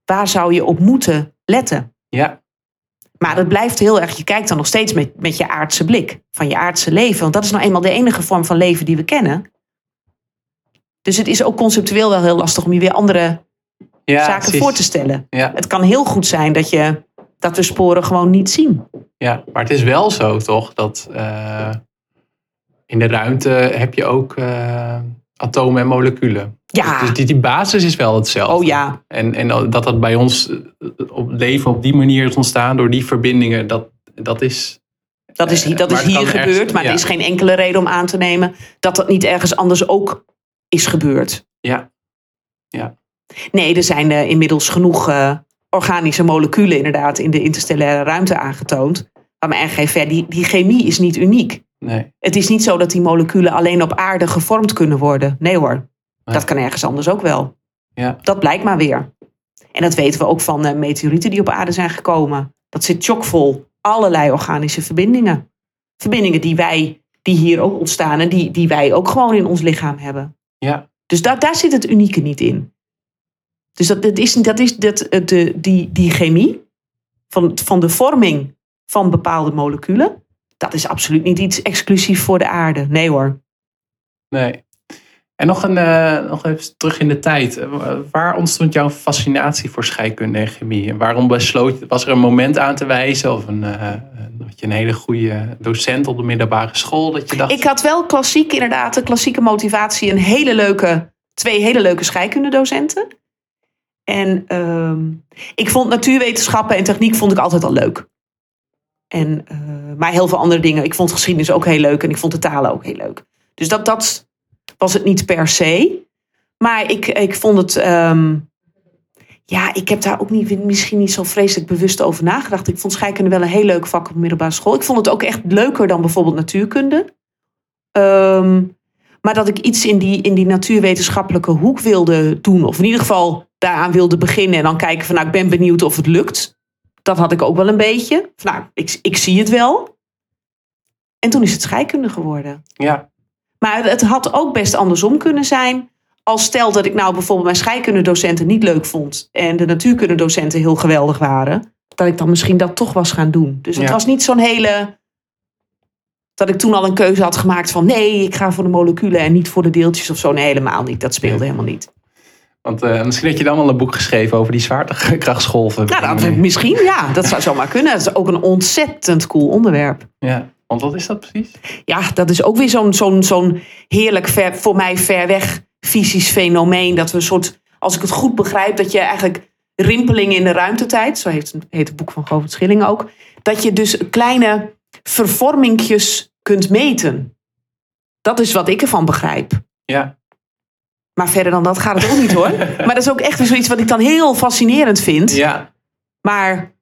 Waar zou je op moeten letten?
Ja.
Maar het blijft heel erg, je kijkt dan nog steeds met, met je aardse blik van je aardse leven. Want dat is nou eenmaal de enige vorm van leven die we kennen. Dus het is ook conceptueel wel heel lastig om je weer andere ja, zaken voor te stellen.
Ja.
Het kan heel goed zijn dat, je, dat we sporen gewoon niet zien.
Ja, maar het is wel zo toch dat uh, in de ruimte heb je ook uh, atomen en moleculen.
Ja.
Dus die, die basis is wel hetzelfde.
Oh ja.
En, en dat dat bij ons eh, op leven op die manier is ontstaan door die verbindingen, dat, dat is
dat is, dat is hier gebeurd, maar er is geen enkele reden om aan te nemen dat dat niet ergens anders ook is gebeurd.
Ja. ja.
Nee, er zijn uh, inmiddels genoeg uh, organische moleculen inderdaad in de interstellaire ruimte aangetoond. Maar RGV, die, die chemie is niet uniek.
Nee.
Het is niet zo dat die moleculen alleen op aarde gevormd kunnen worden. Nee hoor, nee. dat kan ergens anders ook wel.
Ja.
Dat blijkt maar weer. En dat weten we ook van uh, meteorieten die op aarde zijn gekomen. Dat zit chockvol allerlei organische verbindingen. Verbindingen die wij, die hier ook ontstaan en die, die wij ook gewoon in ons lichaam hebben.
Ja.
Dus daar, daar zit het unieke niet in. Dus dat, dat is, dat is dat, de, die, die chemie van, van de vorming van bepaalde moleculen, dat is absoluut niet iets exclusief voor de aarde. Nee hoor.
Nee. En nog, een, uh, nog even terug in de tijd. Waar ontstond jouw fascinatie voor scheikunde en chemie? En waarom besloot je, was er een moment aan te wijzen of een, had je een hele goede docent op de middelbare school dat je dacht?
Ik had wel klassiek inderdaad, de klassieke motivatie, een hele leuke, twee hele leuke scheikundedocenten. En uh, ik vond natuurwetenschappen en techniek vond ik altijd al leuk. En, maar heel veel andere dingen. Ik vond geschiedenis ook heel leuk en ik vond de talen ook heel leuk. Dus dat, dat was het niet per se. Maar ik, ik vond het. Um, ja, ik heb daar ook niet, misschien niet zo vreselijk bewust over nagedacht. Ik vond scheikunde wel een heel leuk vak op middelbare school. Ik vond het ook echt leuker dan bijvoorbeeld natuurkunde. Um, maar dat ik iets in die, in die natuurwetenschappelijke hoek wilde doen. Of in ieder geval daaraan wilde beginnen. En dan kijken van nou, ik ben benieuwd of het lukt. Dat had ik ook wel een beetje. Nou, ik, ik zie het wel. En toen is het scheikunde geworden.
Ja.
Maar het had ook best andersom kunnen zijn. Als stel dat ik nou bijvoorbeeld mijn scheikundedocenten niet leuk vond. En de natuurkundedocenten heel geweldig waren. Dat ik dan misschien dat toch was gaan doen. Dus het
Ja.
was niet zo'n hele... Dat ik toen al een keuze had gemaakt van... Nee, ik ga voor de moleculen en niet voor de deeltjes of zo. Nee, helemaal niet. Dat speelde
Nee.
helemaal niet.
Want eh, misschien had je dan wel een boek geschreven over die zwaartekrachtsgolven.
Nou, dat, misschien ja. Dat zou zomaar kunnen. Het is ook een ontzettend cool onderwerp.
Ja, want wat is dat precies?
ja, dat is ook weer zo'n zo'n zo'n heerlijk, ver, voor mij ver weg fysisch fenomeen. Dat we een soort, als ik het goed begrijp, dat je eigenlijk rimpelingen in de ruimtetijd, zo heet, heet het boek van Govert Schilling ook, dat je dus kleine vervormingjes kunt meten. Dat is wat ik ervan begrijp.
Ja,
Maar verder dan dat gaat het ook niet hoor. [laughs] Maar dat is ook echt weer zoiets wat ik dan heel fascinerend vind.
ja,
Maar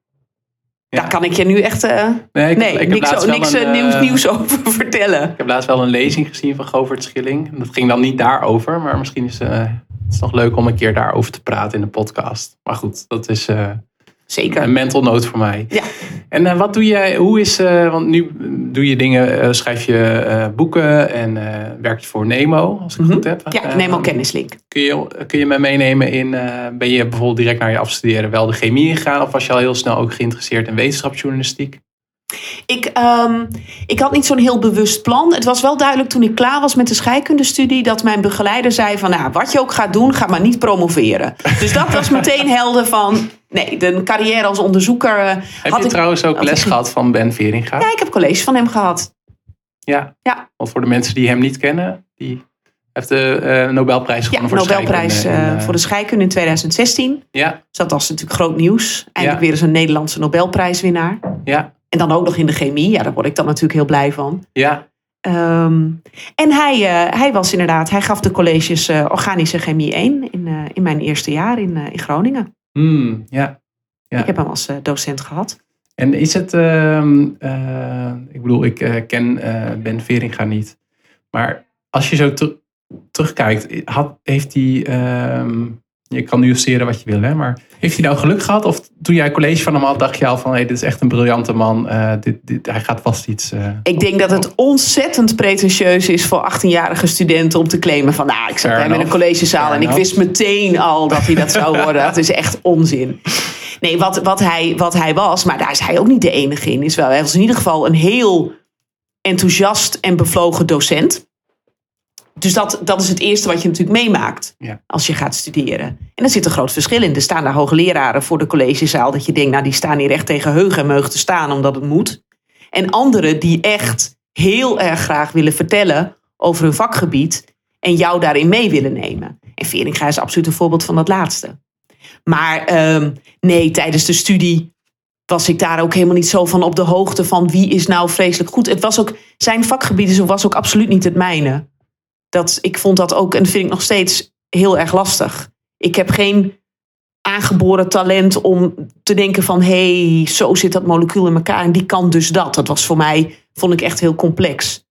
Ja.
daar kan ik je nu echt eh,
Nee, ik,
nee,
ik heb
niks, niks
een,
eh, nieuws,
eh,
nieuws [laughs] over vertellen.
Ik heb laatst wel een lezing gezien van Govert Schilling. Dat ging dan niet daarover, maar misschien is het is nog leuk om een keer daarover te praten in de podcast. Maar goed, dat is
Zeker.
een mental note voor mij.
Ja.
En eh, wat doe jij, hoe is, eh, want nu doe je dingen, eh, schrijf je boeken en werk je voor Nemo, als ik het
Mhm.
goed heb.
Ja, al kennislink.
Kun je, kun je me meenemen in, ben je bijvoorbeeld direct naar je afstuderen wel de chemie ingegaan? Of was je al heel snel ook geïnteresseerd in wetenschapsjournalistiek?
Ik, ehm, ik had niet zo'n heel bewust plan. Het was wel duidelijk toen ik klaar was met de scheikundestudie... dat mijn begeleider zei van... Nou, wat je ook gaat doen, ga maar niet promoveren. Dus dat was meteen helder van... Nee, de carrière als onderzoeker... eh,
Heb
had
je
ik,
trouwens ook
had
les
ik-
gehad van Ben Veringa?
Ja, ik heb college van hem gehad.
Ja.
Ja.
Want voor de mensen die hem niet kennen, die heeft de eh, Nobelprijs
Ja,
gewonnen voor
Nobelprijs
scheikunde.
eh, voor de scheikunde in 2016.
Ja,
Dus dat was natuurlijk groot nieuws. Eindelijk
Ja.
weer eens een Nederlandse Nobelprijswinnaar.
ja,
En dan ook nog in de chemie. Ja, daar word ik dan natuurlijk heel blij van.
ja.
Ehm, en hij, hij was inderdaad, hij gaf de colleges organische chemie 1 in, in mijn eerste jaar in, in Groningen.
Hmm, ja. Ja.
Ik heb hem als eh, docent gehad.
En is het, ehm, eh, ik bedoel, ik eh, ken Ben Veringa niet. Maar als je zo ter- terugkijkt, had, heeft hij, ehm, je kan nuanceren wat je wil, hè, maar heeft hij nou geluk gehad? Of toen jij college van hem had, dacht je al van, hey, dit is echt een briljante man, eh, dit, dit, hij gaat vast iets... eh,
Ik denk dat het ontzettend pretentieus is voor 18-jarige studenten om te claimen van, nou, ik zat bij in een collegezaal
Fair
en ik wist meteen al dat hij dat zou [laughs] worden. Dat is echt onzin. Nee, wat, wat, hij, wat hij was, maar daar is hij ook niet de enige in, is wel, hij was in ieder geval een heel enthousiast en bevlogen docent. Dus dat, dat is het eerste wat je natuurlijk meemaakt
Ja.
als je gaat studeren. En er zit een groot verschil in. Er staan daar hoogleraren voor de collegezaal dat je denkt, nou die staan hier echt tegen heug en meug te staan omdat het moet. En anderen die echt heel erg graag willen vertellen over hun vakgebied en jou daarin mee willen nemen. En Veringa is absoluut een voorbeeld van dat laatste. Maar ehm, nee, tijdens de studie was ik daar ook helemaal niet zo van op de hoogte van wie is nou vreselijk goed. Het was ook, zijn vakgebied was ook absoluut niet het mijne. Dat, ik vond dat ook, en dat vind ik nog steeds heel erg lastig. Ik heb geen aangeboren talent om te denken van... hé, hey, zo zit dat molecuul in elkaar en die kan dus dat. Dat was voor mij, vond ik echt heel complex.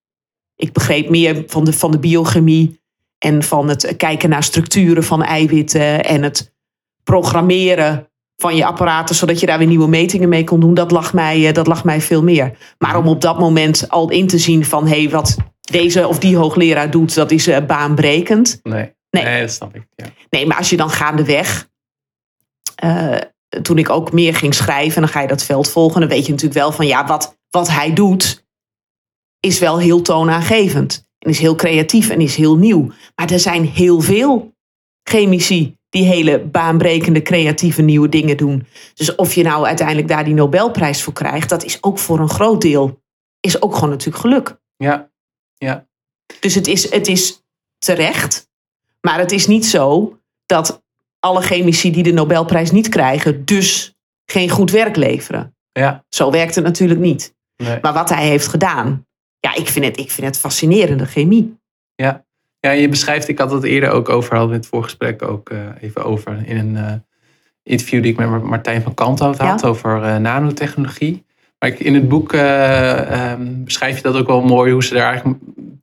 Ik begreep meer van de, van de biochemie... en van het kijken naar structuren van eiwitten... en het programmeren van je apparaten... zodat je daar weer nieuwe metingen mee kon doen. Dat lag mij, eh, dat lag mij veel meer. Maar om op dat moment al in te zien van... hé, hey, wat deze of die hoogleraar doet, dat is eh, baanbrekend...
nee.
Nee.
nee, dat snap ik. Ja.
Nee, maar als je dan gaandeweg. eh toen ik ook meer ging schrijven, en dan ga je dat veld volgen. Dan weet je natuurlijk wel van ja, wat, wat hij doet. is wel heel toonaangevend. En is heel creatief en is heel nieuw. Maar er zijn heel veel chemici die hele baanbrekende, creatieve nieuwe dingen doen. Dus of je nou uiteindelijk daar die Nobelprijs voor krijgt, dat is ook voor een groot deel. Is ook gewoon natuurlijk geluk.
Ja.
Dus het is, het is terecht. Maar het is niet zo dat alle chemici die de Nobelprijs niet krijgen, dus geen goed werk leveren.
Ja.
Zo werkt het natuurlijk niet.
Nee.
Maar wat hij heeft gedaan, ja, ik vind het, ik vind het fascinerende chemie.
Ja, je beschrijft, ik had het eerder ook over, hadden in het voorgesprek ook eh, even over, in een eh, interview die ik met Martijn van Kanthout had
Ja.
over eh, nanotechnologie. Maar ik, in het boek eh, ehm, beschrijf je dat ook wel mooi, hoe ze daar eigenlijk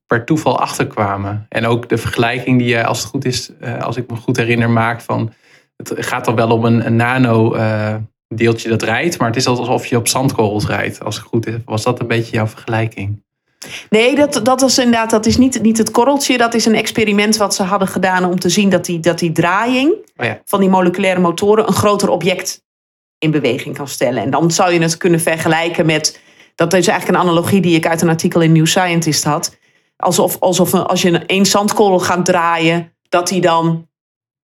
per toeval achter kwamen. En ook de vergelijking die je, als het goed is, als ik me goed herinner, maakt van, het gaat dan wel om een, een nano deeltje dat rijdt, maar het is alsof je op zandkorrels rijdt, als het goed is. Was dat een beetje jouw vergelijking?
Nee, dat, dat is inderdaad, dat is niet, niet het korreltje. Dat is een experiment wat ze hadden gedaan om te zien dat die, dat die draaiing
Oh ja.
van die moleculaire motoren een groter object in beweging kan stellen. En dan zou je het kunnen vergelijken met. Dat is eigenlijk een analogie die ik uit een artikel in New Scientist had. Alsof, alsof als je een één zandkorrel gaat draaien, dat die dan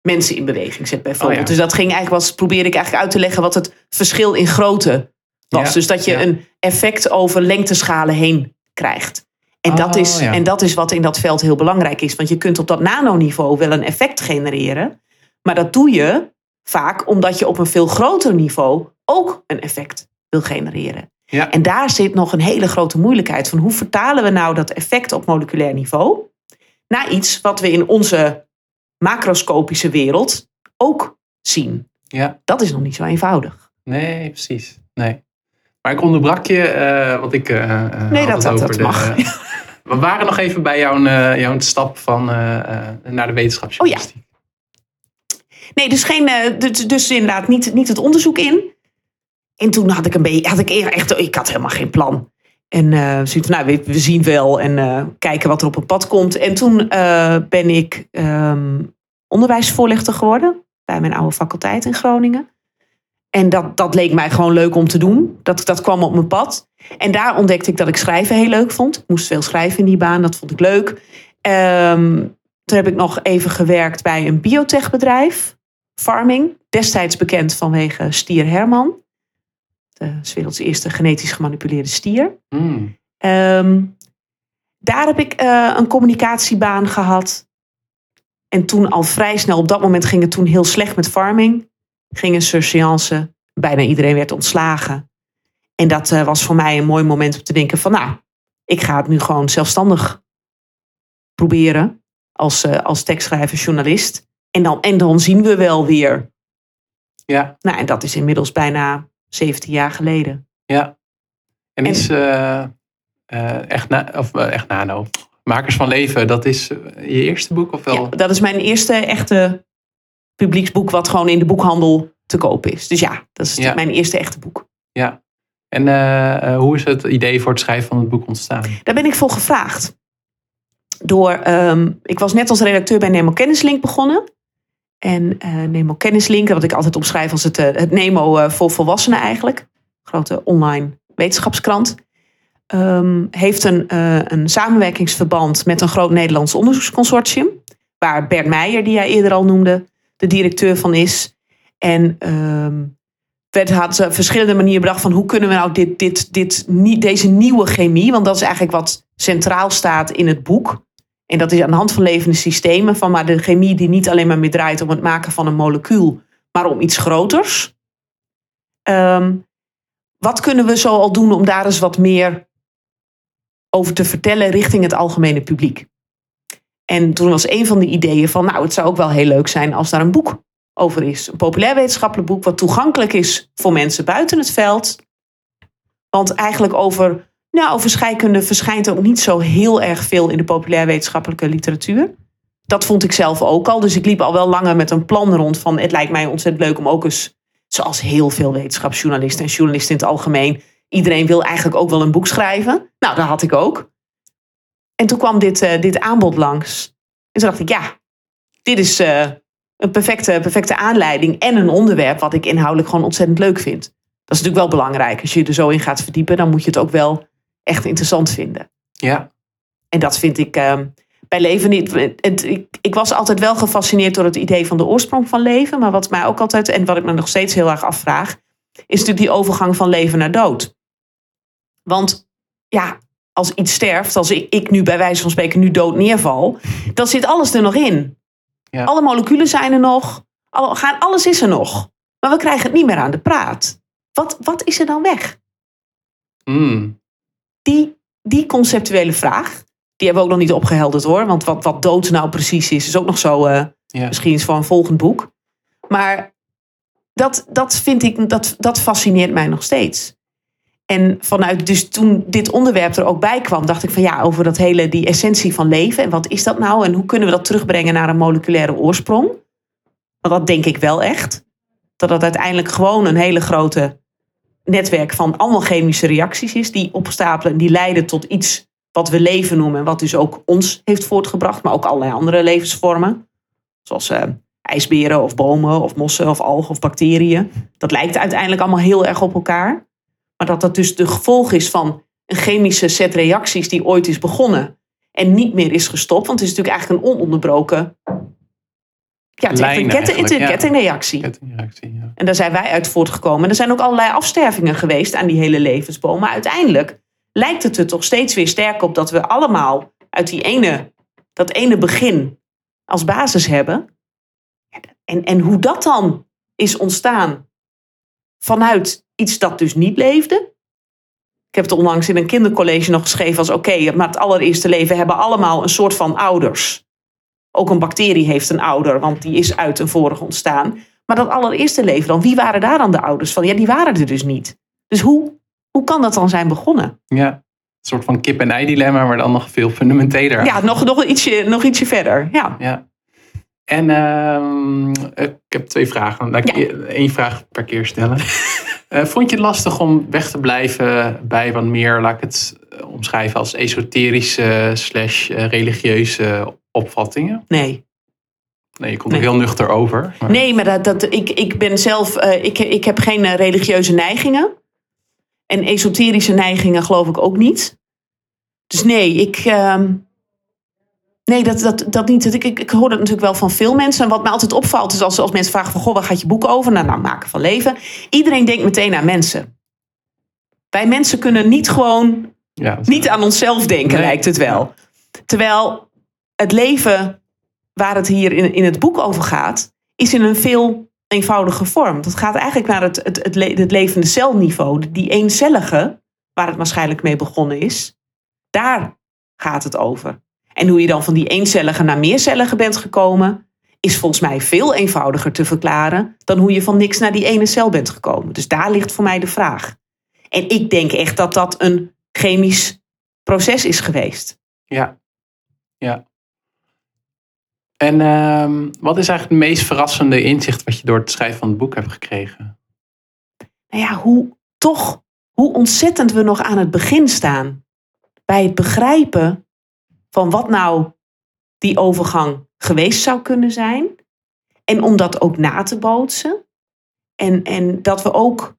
mensen in beweging zet, bijvoorbeeld.
Oh ja.
Dus dat ging eigenlijk was, probeerde ik eigenlijk uit te leggen wat het verschil in grootte was.
Ja,
Dus dat je een effect over lengteschalen heen krijgt. En, dat
Oh,
is,
ja.
en dat is wat in dat veld heel belangrijk is. Want je kunt op dat nanoniveau wel een effect genereren. Maar dat doe je vaak omdat je op een veel groter niveau ook een effect wil genereren.
Ja.
En daar zit nog een hele grote moeilijkheid van hoe vertalen we nou dat effect op moleculair niveau naar iets wat we in onze macroscopische wereld ook zien.
Ja.
Dat is nog niet zo eenvoudig.
Nee, precies. Nee. Maar ik onderbrak je, eh, want ik uh,
Nee,
had
dat, dat,
over
dat
de-
mag. [laughs]
We waren nog even bij jouw, eh, jouw stap van, eh, eh, naar de wetenschapsjournalistiek.
Nee, dus, geen, eh, dus, dus inderdaad niet, niet het onderzoek in. En toen had ik een beetje, had ik echt, ik had helemaal geen plan. En eh zoiets van, nou, we, we zien wel en eh, kijken wat er op een pad komt. En toen eh, ben ik ehm, onderwijsvoorlichter geworden bij mijn oude faculteit in Groningen. En dat, dat leek mij gewoon leuk om te doen. Dat, dat kwam op mijn pad. En daar ontdekte ik dat ik schrijven heel leuk vond. Ik moest veel schrijven in die baan, dat vond ik leuk. Ehm, toen heb ik nog even gewerkt bij een biotechbedrijf, Farming. Destijds bekend vanwege stier Herman. De werelds eerste genetisch gemanipuleerde stier.
Hmm.
Ehm, daar heb ik eh, een communicatiebaan gehad. En toen al vrij snel, op dat moment ging het toen heel slecht met farming. Ging een surseance, bijna iedereen werd ontslagen. En dat eh, was voor mij een mooi moment om te denken van nou, ik ga het nu gewoon zelfstandig proberen. Als, eh, als tekstschrijver, journalist. En dan, en dan zien we wel weer.
Ja,
Nou, en dat is inmiddels bijna 17 jaar geleden.
ja. En
En-
is eh, echt, na, of, echt nano. Makers van Leven, dat is je eerste boek of wel?
Ja, dat is mijn eerste echte publieksboek wat gewoon in de boekhandel te koop is. Dus ja, dat is
Ja.
mijn eerste echte boek.
Ja. En eh, eh, hoe is het idee voor het schrijven van het boek ontstaan?
Daar ben ik voor gevraagd. Door, ehm, ik was net als redacteur bij Nemo Kennislink begonnen. En eh, Nemo Kennislink, wat ik altijd omschrijf als het, het Nemo voor volwassenen eigenlijk. Grote online wetenschapskrant. ehm, heeft een, een samenwerkingsverband met een groot Nederlands onderzoeksconsortium. Waar Bert Meijer, die jij eerder al noemde, de directeur van is. En ehm werd, had ze verschillende manieren bedacht van hoe kunnen we nou dit, dit, dit, nie- deze nieuwe chemie, want dat is eigenlijk wat centraal staat in het boek. En dat is aan de hand van levende systemen, van maar de chemie die niet alleen maar meer draait om het maken van een molecuul, maar om iets groters. Ehm, wat kunnen we zo al doen om daar eens wat meer over te vertellen richting het algemene publiek? En toen was een van de ideeën van, nou, het zou ook wel heel leuk zijn als daar een boek over is. Een populair wetenschappelijk boek wat toegankelijk is voor mensen buiten het veld. Want eigenlijk over, nou, over scheikunde verschijnt ook niet zo heel erg veel in de populair wetenschappelijke literatuur. Dat vond ik zelf ook al. Dus ik liep al wel langer met een plan rond van het lijkt mij ontzettend leuk om ook eens, zoals heel veel wetenschapsjournalisten en journalisten in het algemeen, iedereen wil eigenlijk ook wel een boek schrijven. Nou, dat had ik ook. En toen kwam dit, eh, dit aanbod langs. En toen dacht ik, ja, dit is eh, een perfecte, perfecte aanleiding en een onderwerp wat ik inhoudelijk gewoon ontzettend leuk vind. Dat is natuurlijk wel belangrijk. Als je je er zo in gaat verdiepen, dan moet je het ook wel echt interessant vinden.
Ja,
En dat vind ik ehm, bij leven niet. Het, ik, ik was altijd wel gefascineerd door het idee van de oorsprong van leven. Maar wat mij ook altijd, en wat ik me nog steeds heel erg afvraag, is natuurlijk die overgang van leven naar dood. Want ja, als iets sterft, als ik, ik nu bij wijze van spreken nu dood neerval, dan zit alles er nog in.
Ja.
Alle moleculen zijn er nog, alle, gaan, alles is er nog. Maar we krijgen het niet meer aan de praat. Wat, wat is er dan weg?
Hmm.
die, die conceptuele vraag, die hebben we ook nog niet opgehelderd hoor. Want wat, wat dood nou precies is, is ook nog zo
ja.
misschien iets voor een volgend boek. Maar dat, dat vind ik, dat, dat fascineert mij nog steeds. En vanuit, dus toen dit onderwerp er ook bij kwam, dacht ik van ja, over dat hele, die essentie van leven. En wat is dat nou? En hoe kunnen we dat terugbrengen naar een moleculaire oorsprong? Want dat denk ik wel echt. Dat dat uiteindelijk gewoon een hele grote netwerk van allemaal chemische reacties is. Die opstapelen en die leiden tot iets wat we leven noemen. En wat dus ook ons heeft voortgebracht. Maar ook allerlei andere levensvormen. Zoals eh, ijsberen of bomen of mossen of algen of bacteriën. Dat lijkt uiteindelijk allemaal heel erg op elkaar. Maar dat dat dus de gevolg is van een chemische set reacties die ooit is begonnen. En niet meer is gestopt. Want het is natuurlijk eigenlijk een ononderbroken... Ja, het een,
Lijn ja.
kettingreactie.
Kettingreactie, ja.
En daar zijn wij uit voortgekomen. Er zijn ook allerlei afstervingen geweest aan die hele levensboom. Maar uiteindelijk lijkt het er toch steeds weer sterk op dat we allemaal uit die ene, dat ene begin als basis hebben. En, en hoe dat dan is ontstaan vanuit iets dat dus niet leefde. Ik heb het onlangs in een kindercollege nog geschreven als oké, maar het allereerste leven hebben allemaal een soort van ouders. Ook een bacterie heeft een ouder, want die is uit een vorige ontstaan. Maar dat allereerste leven dan, wie waren daar dan de ouders van? Ja, die waren er dus niet. Dus hoe, hoe kan dat dan zijn begonnen?
Ja, een soort van kip-en-ei dilemma, maar dan nog veel fundamenteler.
Ja, nog, nog, ietsje, nog ietsje verder. Ja.
ja. En uh, ik heb twee vragen. Laat ik ja. één vraag per keer stellen. uh, [laughs] vond je het lastig om weg te blijven bij wat meer, laat ik het omschrijven als esoterische slash religieuze opvattingen?
Nee.
Nee, je komt er heel nuchter over.
Maar... Nee, maar dat, dat, ik, ik ben zelf, uh, ik, ik heb geen religieuze neigingen. En esoterische neigingen geloof ik ook niet. Dus nee, ik. Uh, nee, dat, dat, dat niet. Ik, ik, ik hoor dat natuurlijk wel van veel mensen. En wat mij altijd opvalt is als, als mensen vragen van... Goh, waar gaat je boek over? Nou, nou, maken van leven. Iedereen denkt meteen aan mensen. Wij mensen kunnen niet gewoon... Ja, niet aan onszelf denken, nee. lijkt het wel. Terwijl het leven waar het hier in, in het boek over gaat... is in een veel eenvoudige vorm. Dat gaat eigenlijk naar het, het, het, het levende celniveau. Die eencellige, waar het waarschijnlijk mee begonnen is... daar gaat het over. En hoe je dan van die eencellige naar meercellige bent gekomen, is volgens mij veel eenvoudiger te verklaren dan hoe je van niks naar die ene cel bent gekomen. Dus daar ligt voor mij de vraag. En ik denk echt dat dat een chemisch proces is geweest.
Ja, ja. En uh, wat is eigenlijk het meest verrassende inzicht wat je door het schrijven van het boek hebt gekregen?
Nou ja, hoe toch, hoe ontzettend we nog aan het begin staan. Bij het begrijpen van wat nou die overgang geweest zou kunnen zijn. En om dat ook na te bootsen. En, en dat we ook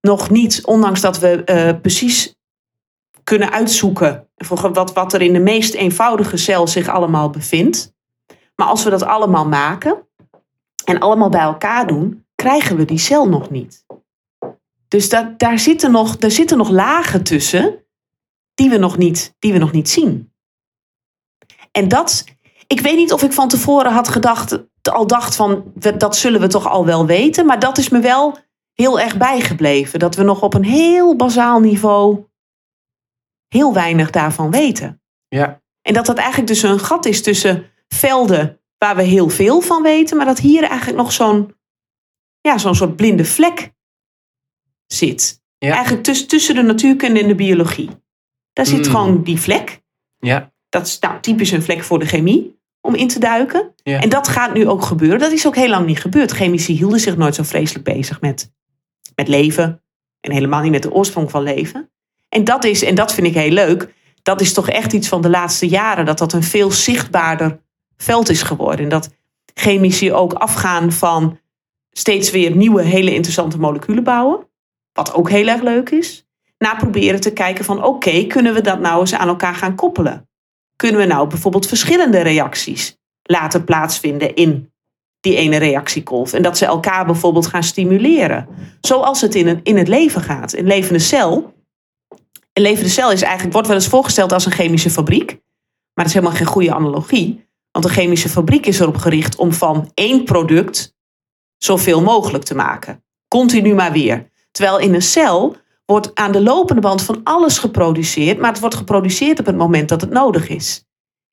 nog niet, ondanks dat we uh, precies kunnen uitzoeken wat, wat er in de meest eenvoudige cel zich allemaal bevindt. Maar als we dat allemaal maken en allemaal bij elkaar doen, krijgen we die cel nog niet. Dus dat, daar, zitten nog, daar zitten nog lagen tussen die we nog niet, die we nog niet zien. En dat, ik weet niet of ik van tevoren had gedacht, al dacht van, dat zullen we toch al wel weten. Maar dat is me wel heel erg bijgebleven. Dat we nog op een heel bazaal niveau heel weinig daarvan weten.
Ja.
En dat dat eigenlijk dus een gat is tussen velden waar we heel veel van weten, maar dat hier eigenlijk nog zo'n ja, zo'n soort blinde vlek zit.
Ja.
Eigenlijk tussen, tussen de natuurkunde en de biologie. Daar zit
Mm.
gewoon die vlek.
Ja.
Dat is nou, typisch een vlek voor de chemie om in te duiken.
Ja.
En dat gaat nu ook gebeuren. Dat is ook heel lang niet gebeurd. Chemici hielden zich nooit zo vreselijk bezig met, met leven. En helemaal niet met de oorsprong van leven. En dat is, en dat vind ik heel leuk, dat is toch echt iets van de laatste jaren. Dat dat een veel zichtbaarder veld is geworden. En dat chemici ook afgaan van steeds weer nieuwe, hele interessante moleculen bouwen. Wat ook heel erg leuk is. Na proberen te kijken van oké, kunnen we dat nou eens aan elkaar gaan koppelen? Kunnen we nou bijvoorbeeld verschillende reacties laten plaatsvinden in die ene reactiekolf? En dat ze elkaar bijvoorbeeld gaan stimuleren. Zoals het in, een, in het leven gaat. Een levende cel. Een levende cel is eigenlijk, wordt wel eens voorgesteld als een chemische fabriek. Maar dat is helemaal geen goede analogie. Want een chemische fabriek is erop gericht om van één product zoveel mogelijk te maken. Continu maar weer. Terwijl in een cel wordt aan de lopende band van alles geproduceerd, maar het wordt geproduceerd op het moment dat het nodig is.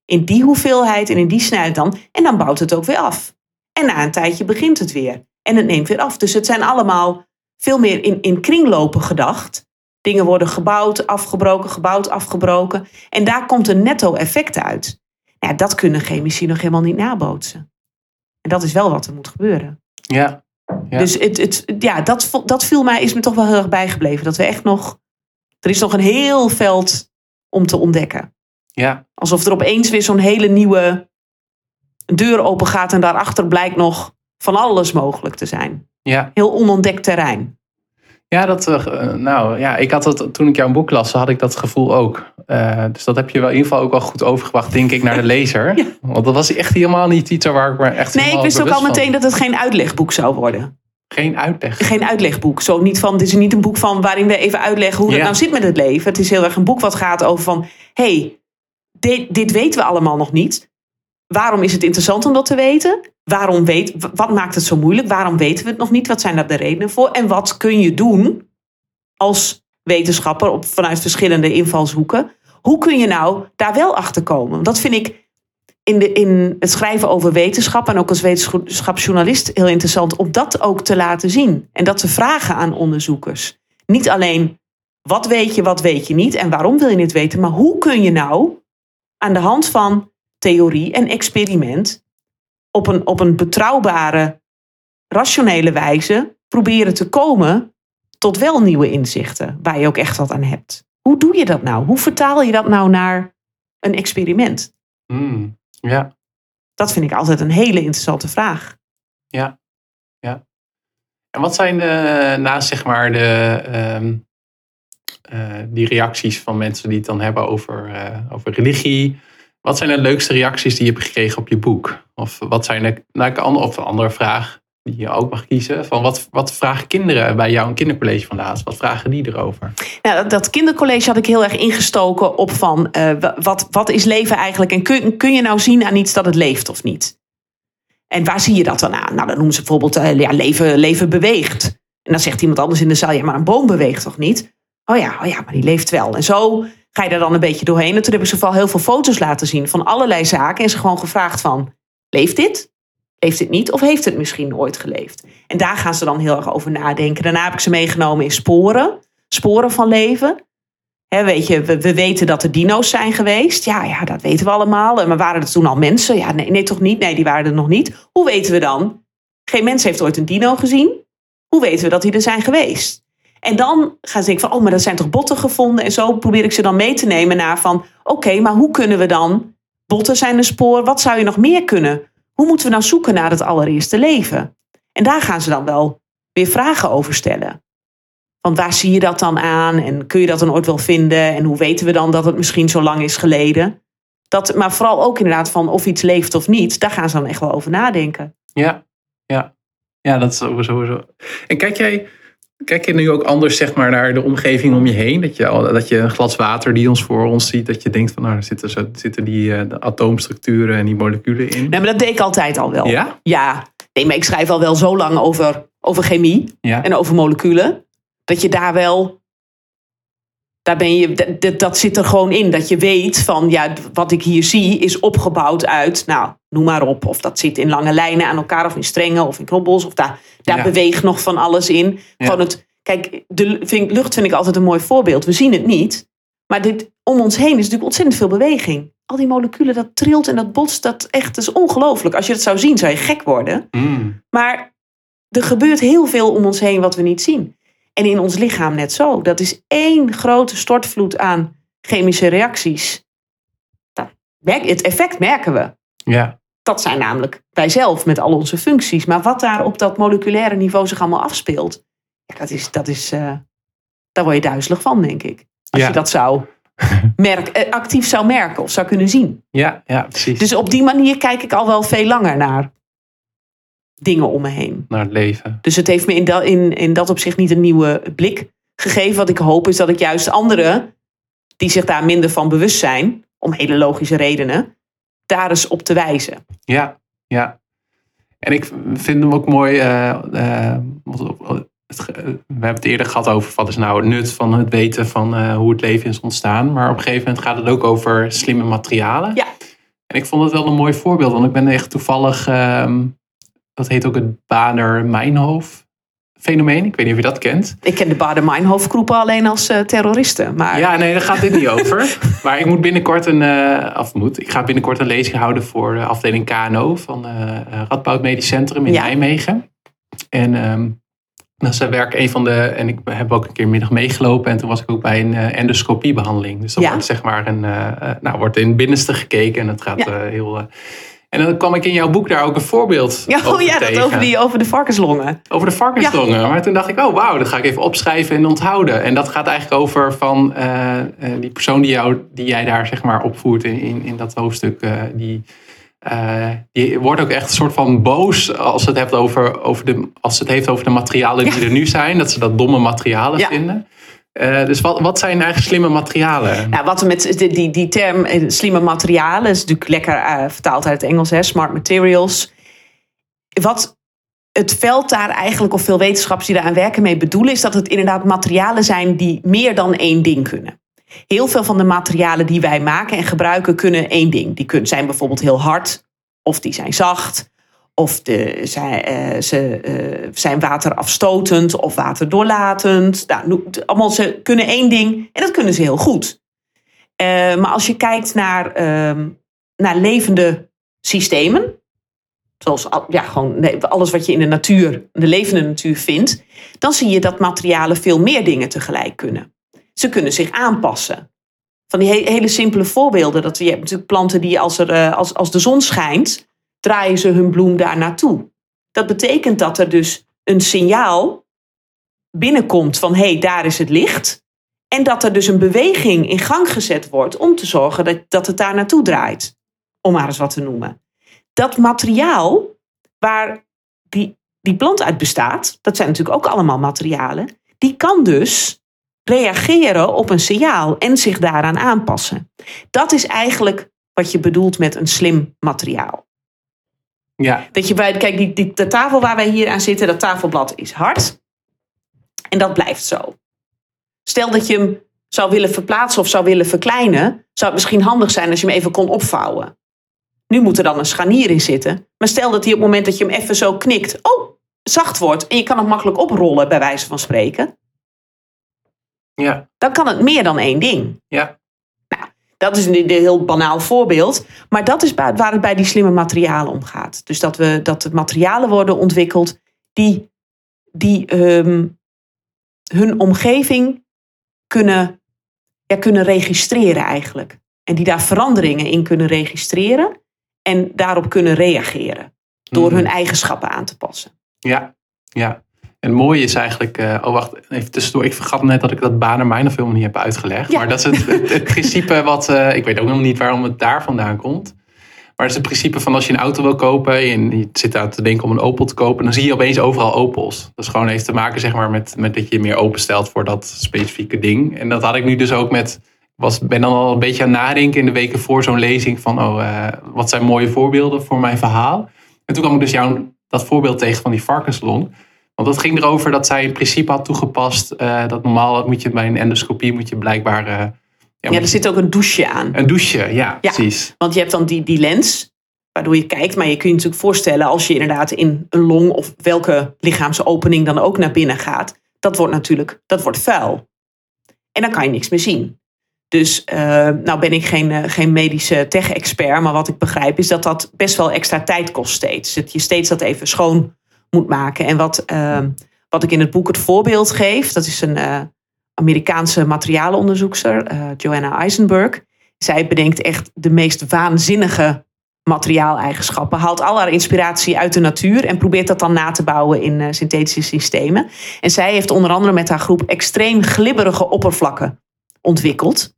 In die hoeveelheid en in die snelheid dan, en dan bouwt het ook weer af. En na een tijdje begint het weer. En het neemt weer af. Dus het zijn allemaal veel meer in, in kringlopen gedacht. Dingen worden gebouwd, afgebroken, gebouwd, afgebroken. En daar komt een netto effect uit. Ja, dat kunnen chemici nog helemaal niet nabootsen. En dat is wel wat er moet gebeuren.
Ja. Ja.
Dus het, het, ja, dat, dat viel mij, is me toch wel heel erg bijgebleven. Dat we echt nog. Er is nog een heel veld om te ontdekken.
Ja.
Alsof er opeens weer zo'n hele nieuwe deur open gaat en daarachter blijkt nog van alles mogelijk te zijn.
Ja.
Heel onontdekt terrein.
Ja, dat, eh, nou ja, ik had het toen ik jouw boek las, had ik dat gevoel ook. Eh, dus dat heb je wel in ieder geval ook wel goed overgebracht, denk ik, naar de [laughs] lezer.
Ja.
Want dat was echt helemaal niet iets waar ik me echt
Nee, ik wist ook al
van-
meteen dat het geen uitlegboek zou worden.
Geen uitleg.
Geen uitlegboek. Zo niet van, dit is niet een boek van waarin we even uitleggen hoe het
Ja.
nou zit met het leven. Het is heel erg een boek wat gaat over van, hey, dit, dit weten we allemaal nog niet. Waarom is het interessant om dat te weten? Waarom weet, wat maakt het zo moeilijk? Waarom weten we het nog niet? Wat zijn daar de redenen voor? En wat kun je doen als wetenschapper op, vanuit verschillende invalshoeken? Hoe kun je nou daar wel achter komen? Dat vind ik, in, de, in het schrijven over wetenschap en ook als wetenschapsjournalist heel interessant om dat ook te laten zien. En dat te vragen aan onderzoekers. Niet alleen wat weet je, wat weet je niet en waarom wil je het weten, maar hoe kun je nou aan de hand van theorie en experiment op een, op een betrouwbare, rationele wijze proberen te komen tot wel nieuwe inzichten waar je ook echt wat aan hebt. Hoe doe je dat nou? Hoe vertaal je dat nou naar een experiment?
Mm, ja.
Dat vind ik altijd een hele interessante vraag.
Ja, ja. En wat zijn de, naast zeg maar de, ehm, eh, die reacties van mensen die het dan hebben over, uh, over religie? Wat zijn de leukste reacties die je hebt gekregen op je boek? Of wat zijn de, nou, of een andere vraag die je ook mag kiezen. Van wat, wat vragen kinderen bij jou een kindercollege van laatst? Wat vragen die erover?
Nou, dat kindercollege had ik heel erg ingestoken op van uh, wat, wat is leven eigenlijk? En kun, kun je nou zien aan iets dat het leeft of niet? En waar zie je dat dan aan? Nou, dan noemen ze bijvoorbeeld uh, ja, leven, leven beweegt. En dan zegt iemand anders in de zaal, ja, maar een boom beweegt toch niet? Oh ja, oh ja, maar die leeft wel. En zo ga je er dan een beetje doorheen. En toen heb ik ze vooral heel veel foto's laten zien van allerlei zaken. En ze gewoon gevraagd van, leeft dit? Heeft het niet of heeft het misschien nooit geleefd? En daar gaan ze dan heel erg over nadenken. Daarna heb ik ze meegenomen in sporen, sporen van leven. weet je, we, we, weten dat er dino's zijn geweest. Ja, ja, dat weten we allemaal. Maar waren er toen al mensen? Ja, nee, nee, toch niet? Nee, die waren er nog niet. Hoe weten we dan? Geen mens heeft ooit een dino gezien. Hoe weten we dat die er zijn geweest? En dan gaan ze denken van, oh, maar dat zijn toch botten gevonden? En zo probeer ik ze dan mee te nemen naar van, oké, maar hoe kunnen we dan? Botten zijn een spoor. Wat zou je nog meer kunnen hoe moeten we nou zoeken naar het allereerste leven? En daar gaan ze dan wel weer vragen over stellen. Want waar zie je dat dan aan? En kun je dat dan ooit wel vinden? En hoe weten we dan dat het misschien zo lang is geleden? Dat, maar vooral ook inderdaad van of iets leeft of niet. Daar gaan ze dan echt wel over nadenken.
Ja, ja. Ja, dat is sowieso. En kijk jij Kijk je nu ook anders zeg maar, naar de omgeving om je heen? Dat je, dat je een glas water die ons voor ons ziet, dat je denkt van nou, er zitten, zo, zitten die uh, de atoomstructuren en die moleculen in.
Nee, maar dat deed ik altijd al wel.
Ja?
Ja. Nee, maar ik schrijf al wel zo lang over, over chemie en over moleculen. Dat je daar wel. Daar ben je, dat, dat zit er gewoon in. Dat je weet van ja, wat ik hier zie is opgebouwd uit, nou, noem maar op. Of dat zit in lange lijnen aan elkaar, of in strengen, of in knobbels. Of daar, daar beweegt nog van alles in. Van het, kijk, de vind, lucht vind ik altijd een mooi voorbeeld. We zien het niet. Maar dit, om ons heen is natuurlijk ontzettend veel beweging. Al die moleculen, dat trilt en dat botst. Dat echt is ongelooflijk. Als je het zou zien, zou je gek worden.
Mm.
Maar er gebeurt heel veel om ons heen wat we niet zien. En in ons lichaam net zo. Dat is één grote stortvloed aan chemische reacties. Het effect merken we.
Ja.
Dat zijn namelijk wij zelf met al onze functies. Maar wat daar op dat moleculaire niveau zich allemaal afspeelt, ja, dat is, dat is, uh, daar word je duizelig van, denk ik. Als je dat zou [laughs] merk, eh, actief zou merken of zou kunnen zien.
Ja, ja, precies.
Dus op die manier kijk ik al wel veel langer naar dingen om me heen.
Naar het leven.
Dus het heeft me in dat, in, in dat opzicht niet een nieuwe blik gegeven. Wat ik hoop is dat ik juist anderen, die zich daar minder van bewust zijn, om hele logische redenen, daar eens op te wijzen.
Ja, ja. En ik vind hem ook mooi. Uh, uh, we hebben het eerder gehad over wat is nou het nut van het weten van uh, hoe het leven is ontstaan. Maar op een gegeven moment gaat het ook over slimme materialen.
Ja.
En ik vond het wel een mooi voorbeeld, want ik ben echt toevallig, ehm, dat heet ook het Bader-Meinhof fenomeen. Ik weet niet of je dat kent.
Ik ken de Baden-Meinhof-groepen alleen als uh, terroristen. Maar...
Ja, nee, daar gaat dit niet over. [laughs] Maar ik moet binnenkort een, uh, of moet, ik ga binnenkort een lezing houden voor de afdeling KNO van uh, Radboud Medisch Centrum in Nijmegen. En um, dat is werk een van de, en ik heb ook een keer middag meegelopen en toen was ik ook bij een endoscopiebehandeling. Dus dan wordt zeg maar een, nou, wordt in het binnenste gekeken en het gaat heel en dan kwam ik in jouw boek daar ook een voorbeeld
ja,
over
oh ja,
tegen.
dat over, die, over de varkenslongen.
Over de varkenslongen. Maar toen dacht ik, oh wauw, dat ga ik even opschrijven en onthouden. En dat gaat eigenlijk over van uh, die persoon die, jou, die jij daar zeg maar opvoert in, in, in dat hoofdstuk. Uh, die, uh, die wordt ook echt een soort van boos als het, heeft over, over de, als het heeft over de materialen die er nu zijn. Dat ze dat domme materialen vinden. Uh, dus wat, zijn eigenlijk slimme materialen?
Nou, wat met die, die, die term eh, slimme materialen is natuurlijk lekker uh, vertaald uit het Engels, hè, smart materials. Wat het veld daar eigenlijk, of veel wetenschappers die daar aan werken mee bedoelen, is dat het inderdaad materialen zijn die meer dan één ding kunnen. Heel veel van de materialen die wij maken en gebruiken kunnen één ding. Die kunnen, zijn bijvoorbeeld heel hard, of die zijn zacht, of de, zij, uh, ze uh, zijn waterafstotend of waterdoorlatend. Nou, allemaal, ze kunnen één ding en dat kunnen ze heel goed. Uh, maar als je kijkt naar, ehm, naar levende systemen, zoals ja, gewoon alles wat je in de natuur, de levende natuur vindt, dan zie je dat materialen veel meer dingen tegelijk kunnen. Ze kunnen zich aanpassen. Van die hele simpele voorbeelden. Dat je hebt natuurlijk planten die als, er, als, als de zon schijnt, draaien ze hun bloem daar naartoe. Dat betekent dat er dus een signaal binnenkomt van hé, hey, daar is het licht. En dat er dus een beweging in gang gezet wordt om te zorgen dat, dat het daar naartoe draait. Om maar eens wat te noemen. Dat materiaal waar die, die plant uit bestaat, dat zijn natuurlijk ook allemaal materialen, die kan dus reageren op een signaal en zich daaraan aanpassen. Dat is eigenlijk wat je bedoelt met een slim materiaal.
Ja.
Dat je bij, kijk, die, die, de tafel waar wij hier aan zitten, dat tafelblad is hard. En dat blijft zo. Stel dat je hem zou willen verplaatsen of zou willen verkleinen, zou het misschien handig zijn als je hem even kon opvouwen. Nu moet er dan een scharnier in zitten. Maar stel dat hij op het moment dat je hem even zo knikt, oh, zacht wordt en je kan hem makkelijk oprollen, bij wijze van spreken.
Ja.
Dan kan het meer dan één ding.
Ja.
Dat is een heel banaal voorbeeld. Maar dat is waar het bij die slimme materialen om gaat. Dus dat, we, dat er materialen worden ontwikkeld die, die um, hun omgeving kunnen, ja, kunnen registreren eigenlijk. En die daar veranderingen in kunnen registreren en daarop kunnen reageren. Door mm. hun eigenschappen aan te passen.
Ja, ja. En het mooie is eigenlijk, uh, oh wacht, even tussendoor. Ik vergat net dat ik dat Bader-Meinhof helemaal niet heb uitgelegd. Maar dat is het, het, principe wat, uh, ik weet ook nog niet waarom het daar vandaan komt. Maar het is het principe van als je een auto wil kopen en je zit aan te denken om een Opel te kopen, dan zie je opeens overal Opels. Dat is gewoon heeft te maken zeg maar, met, met dat je je meer openstelt voor dat specifieke ding. En dat had ik nu dus ook met, was, ben dan al een beetje aan het nadenken in de weken voor zo'n lezing van, oh, uh, wat zijn mooie voorbeelden voor mijn verhaal. En toen kwam ik dus jou dat voorbeeld tegen van die varkenslong. Want dat ging erover dat zij in principe had toegepast. Uh, dat normaal moet je bij een endoscopie moet je blijkbaar. Uh,
ja, er zit ook een douche aan.
Een douche, ja, ja, precies.
Want je hebt dan die, die lens, waardoor je kijkt. Maar je kunt je natuurlijk voorstellen als je inderdaad in een long of welke lichaamsopening dan ook naar binnen gaat. Dat wordt natuurlijk dat wordt vuil. En dan kan je niks meer zien. Dus uh, nou ben ik geen, geen medische tech-expert. Maar wat ik begrijp is dat dat best wel extra tijd kost steeds. Dat je steeds dat even schoon moet maken. En wat, uh, wat ik in het boek het voorbeeld geef, dat is een uh, Amerikaanse materialenonderzoekster, uh, Joanna Eisenberg. Zij bedenkt echt de meest waanzinnige materiaaleigenschappen. Haalt al haar inspiratie uit de natuur en probeert dat dan na te bouwen in uh, synthetische systemen. En zij heeft onder andere met haar groep extreem glibberige oppervlakken ontwikkeld.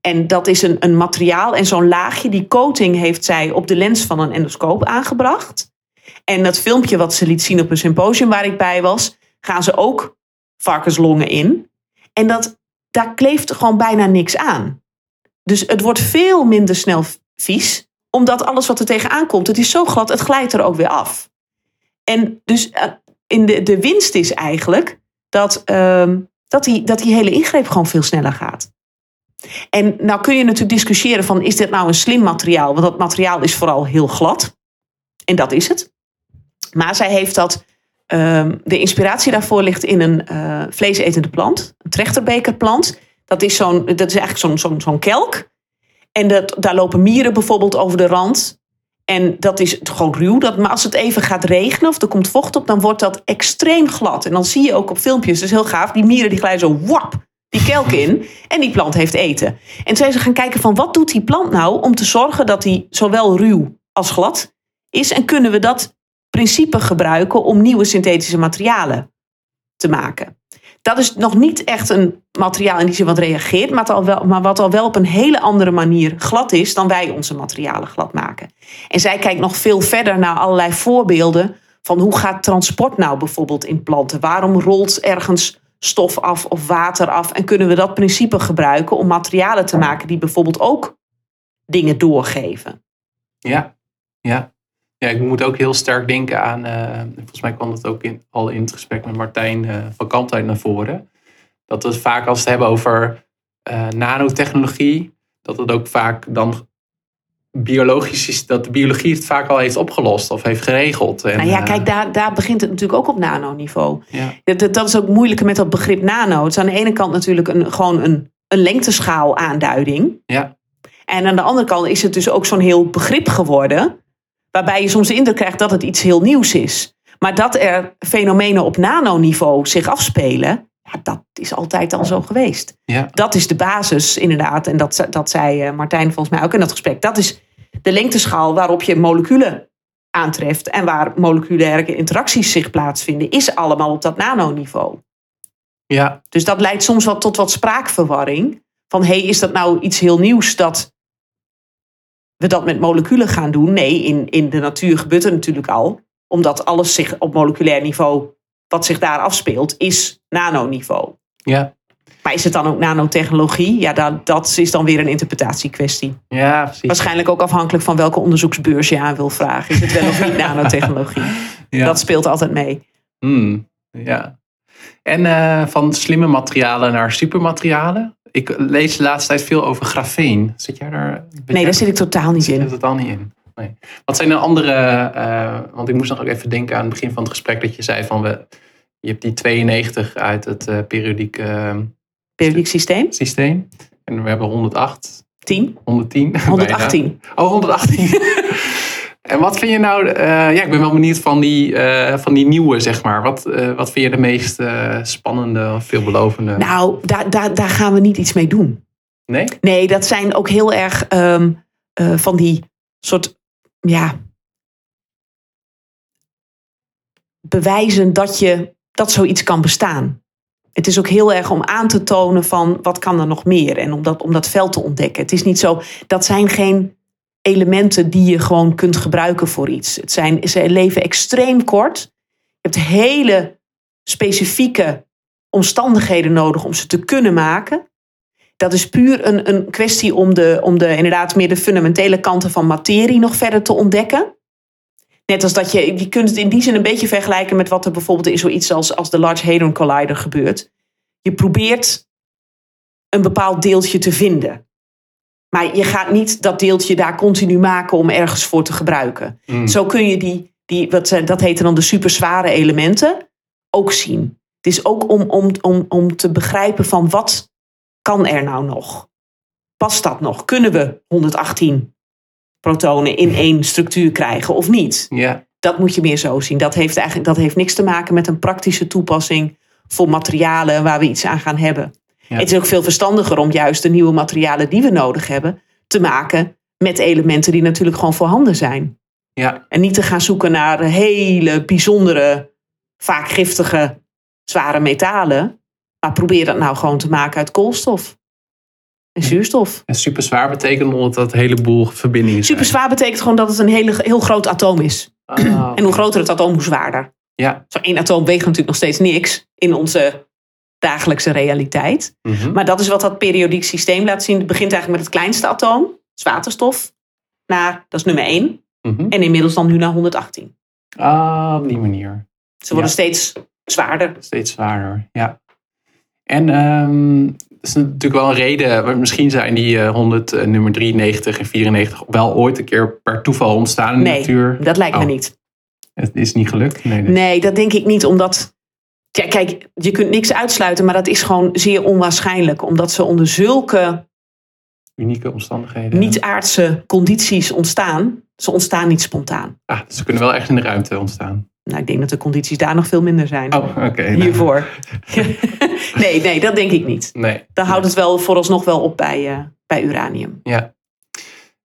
En dat is een, een materiaal en zo'n laagje, die coating heeft zij op de lens van een endoscoop aangebracht. En dat filmpje wat ze liet zien op een symposium waar ik bij was, gaan ze ook varkenslongen in. En dat, daar kleeft gewoon bijna niks aan. Dus het wordt veel minder snel vies, omdat alles wat er tegenaan komt, het is zo glad, het glijdt er ook weer af. En dus uh, in de, de winst is eigenlijk dat, uh, dat, die, dat die hele ingreep gewoon veel sneller gaat. En nou kun je natuurlijk discussiëren van is dit nou een slim materiaal? Want dat materiaal is vooral heel glad. En dat is het. Maar zij heeft dat. Um, de inspiratie daarvoor ligt in een uh, vleesetende plant, een trechterbekerplant. Dat is, zo'n, dat is eigenlijk zo'n, zo'n, zo'n kelk. En dat, daar lopen mieren bijvoorbeeld over de rand. En dat is gewoon ruw. Dat, maar als het even gaat regenen of er komt vocht op, dan wordt dat extreem glad. En dan zie je ook op filmpjes, dat is heel gaaf, die mieren die glijden zo wap die kelk in. [laughs] En die plant heeft eten. En zijn ze gaan kijken van wat doet die plant nou om te zorgen dat die zowel ruw als glad is. En kunnen we dat principe gebruiken om nieuwe synthetische materialen te maken. Dat is nog niet echt een materiaal in die zin wat reageert, maar, al wel, maar wat al wel op een hele andere manier glad is dan wij onze materialen glad maken. En zij kijkt nog veel verder naar allerlei voorbeelden van hoe gaat transport nou bijvoorbeeld in planten? Waarom rolt ergens stof af of water af? En kunnen we dat principe gebruiken om materialen te maken die bijvoorbeeld ook dingen doorgeven?
Ja, ja. Ja, ik moet ook heel sterk denken aan, uh, volgens mij kwam dat ook in, al in het gesprek met Martijn uh, van Kantheid naar voren. Dat we vaak als we het hebben over eh, nanotechnologie, dat het ook vaak dan biologisch is, dat de biologie het vaak al heeft opgelost of heeft geregeld. En,
Nou ja,
eh,
kijk, daar, daar begint het natuurlijk ook op nanoniveau.
ja,
Dat, dat- dat is ook moeilijker met dat begrip nano. Het is aan de ene kant natuurlijk een, gewoon een, een lengteschaal aanduiding.
ja,
En aan de andere kant is het dus ook zo'n heel begrip geworden. Waarbij je soms de indruk krijgt dat het iets heel nieuws is. Maar dat er fenomenen op nanoniveau zich afspelen. Ja, dat is altijd al zo geweest.
ja,
Dat is de basis inderdaad. En dat, dat zei eh, Martijn volgens mij ook in dat gesprek. Dat is de lengteschaal waarop je moleculen aantreft. En waar moleculaire interacties zich plaatsvinden. Is allemaal op dat nanoniveau.
ja,
Dus dat leidt soms wel tot wat spraakverwarring. Van hé, hey, is dat nou iets heel nieuws dat we dat met moleculen gaan doen? Nee, in, in de natuur gebeurt het natuurlijk al. Omdat alles zich op moleculair niveau, wat zich daar afspeelt, is nanoniveau.
ja,
Maar is het dan ook nanotechnologie? Ja, dat, dat is dan weer een interpretatiekwestie.
ja, precies.
Waarschijnlijk ook afhankelijk van welke onderzoeksbeurs je aan wil vragen. Is het wel of niet [laughs] nanotechnologie?
Ja.
Dat speelt altijd mee.
Hmm, ja. En eh, van slimme materialen naar supermaterialen. Ik lees de laatste tijd veel over grafeen. Zit jij daar?
Nee, daar zit ik totaal niet
zit
in.
het al niet in. Nee. Wat zijn de andere? eh, want ik moest nog ook even denken aan het begin van het gesprek dat je zei van we. Je hebt die 92 uit het eh, periodiek
Periodiek systeem?
systeem. En we hebben 108,
10?
110. bijna.
118.
Oh, 118. [laughs] en wat vind je nou... eh, ja, ik ben wel benieuwd van die, eh, van die nieuwe, zeg maar. Wat, eh, wat vind je de meest spannende of veelbelovende?
Nou, daar, daar, daar gaan we niet iets mee doen.
Nee?
Nee, dat zijn ook heel erg ehm, eh, van die soort, ja, bewijzen dat, je, dat zoiets kan bestaan. Het is ook heel erg om aan te tonen van wat kan er nog meer en om dat, om dat veld te ontdekken. Het is niet zo, dat zijn geen elementen die je gewoon kunt gebruiken voor iets. Het zijn, ze leven extreem kort. Je hebt hele specifieke omstandigheden nodig om ze te kunnen maken. Dat is puur een, een kwestie om, de, om de, inderdaad meer de fundamentele kanten van materie nog verder te ontdekken. Net als dat je, je kunt het in die zin een beetje vergelijken met wat er bijvoorbeeld in zoiets als, als de Large Hadron Collider gebeurt. Je probeert een bepaald deeltje te vinden. Maar je gaat niet dat deeltje daar continu maken om ergens voor te gebruiken.
Mm.
Zo kun je die, die wat, zijn- dat heten dan de superzware elementen, ook zien. Het is ook om, om, om, om te begrijpen van wat kan er nou nog? Past dat nog? Kunnen we 118 protonen in één structuur krijgen of niet?
Ja,
Dat moet je meer zo zien. Dat heeft, eigenlijk, dat heeft niks te maken met een praktische toepassing voor materialen waar we iets aan gaan hebben.
Ja.
Het is ook veel verstandiger om juist de nieuwe materialen die we nodig hebben te maken met elementen die natuurlijk gewoon voorhanden zijn.
ja,
En niet te gaan zoeken naar hele bijzondere, vaak giftige, zware metalen. Maar probeer dat nou gewoon te maken uit koolstof en zuurstof.
en super zwaar betekent omdat dat een heleboel verbindingen zijn.
Super zwaar betekent gewoon dat het een hele, heel groot atoom is.
Ah,
En hoe groter het atoom, hoe zwaarder.
ja.
Zo'n één atoom weegt natuurlijk nog steeds niks in onze dagelijkse realiteit.
Mhm.
Maar dat is wat dat periodiek systeem laat zien. Het begint eigenlijk met het kleinste atoom, dat is waterstof. Naar, dat is nummer 1.
Mhm.
En inmiddels dan nu naar 118.
Ah, op die manier.
Ze worden
Ja.
steeds zwaarder.
Steeds zwaarder, ja. En ehm dat is natuurlijk wel een reden. Misschien zijn die eh, 100, eh, nummer 93 en 94 wel ooit een keer per toeval ontstaan in de
Nee,
natuur.
dat lijkt me
Oh.
niet.
Het is niet gelukt. Nee, nee.
Nee, dat denk ik niet, omdat. Ja, kijk, je kunt niks uitsluiten, maar dat is gewoon zeer onwaarschijnlijk. Omdat ze onder zulke
Unieke omstandigheden.
niet-aardse condities ontstaan. Ze ontstaan niet spontaan.
Ah, dus ze kunnen wel echt in de ruimte ontstaan.
Nou, ik denk dat de condities daar nog veel minder zijn.
Oh, oké. nou,
Hiervoor. [laughs] nee, nee, dat denk ik niet.
Nee.
Dan houdt het wel vooralsnog wel op bij, eh, bij uranium.
Ja.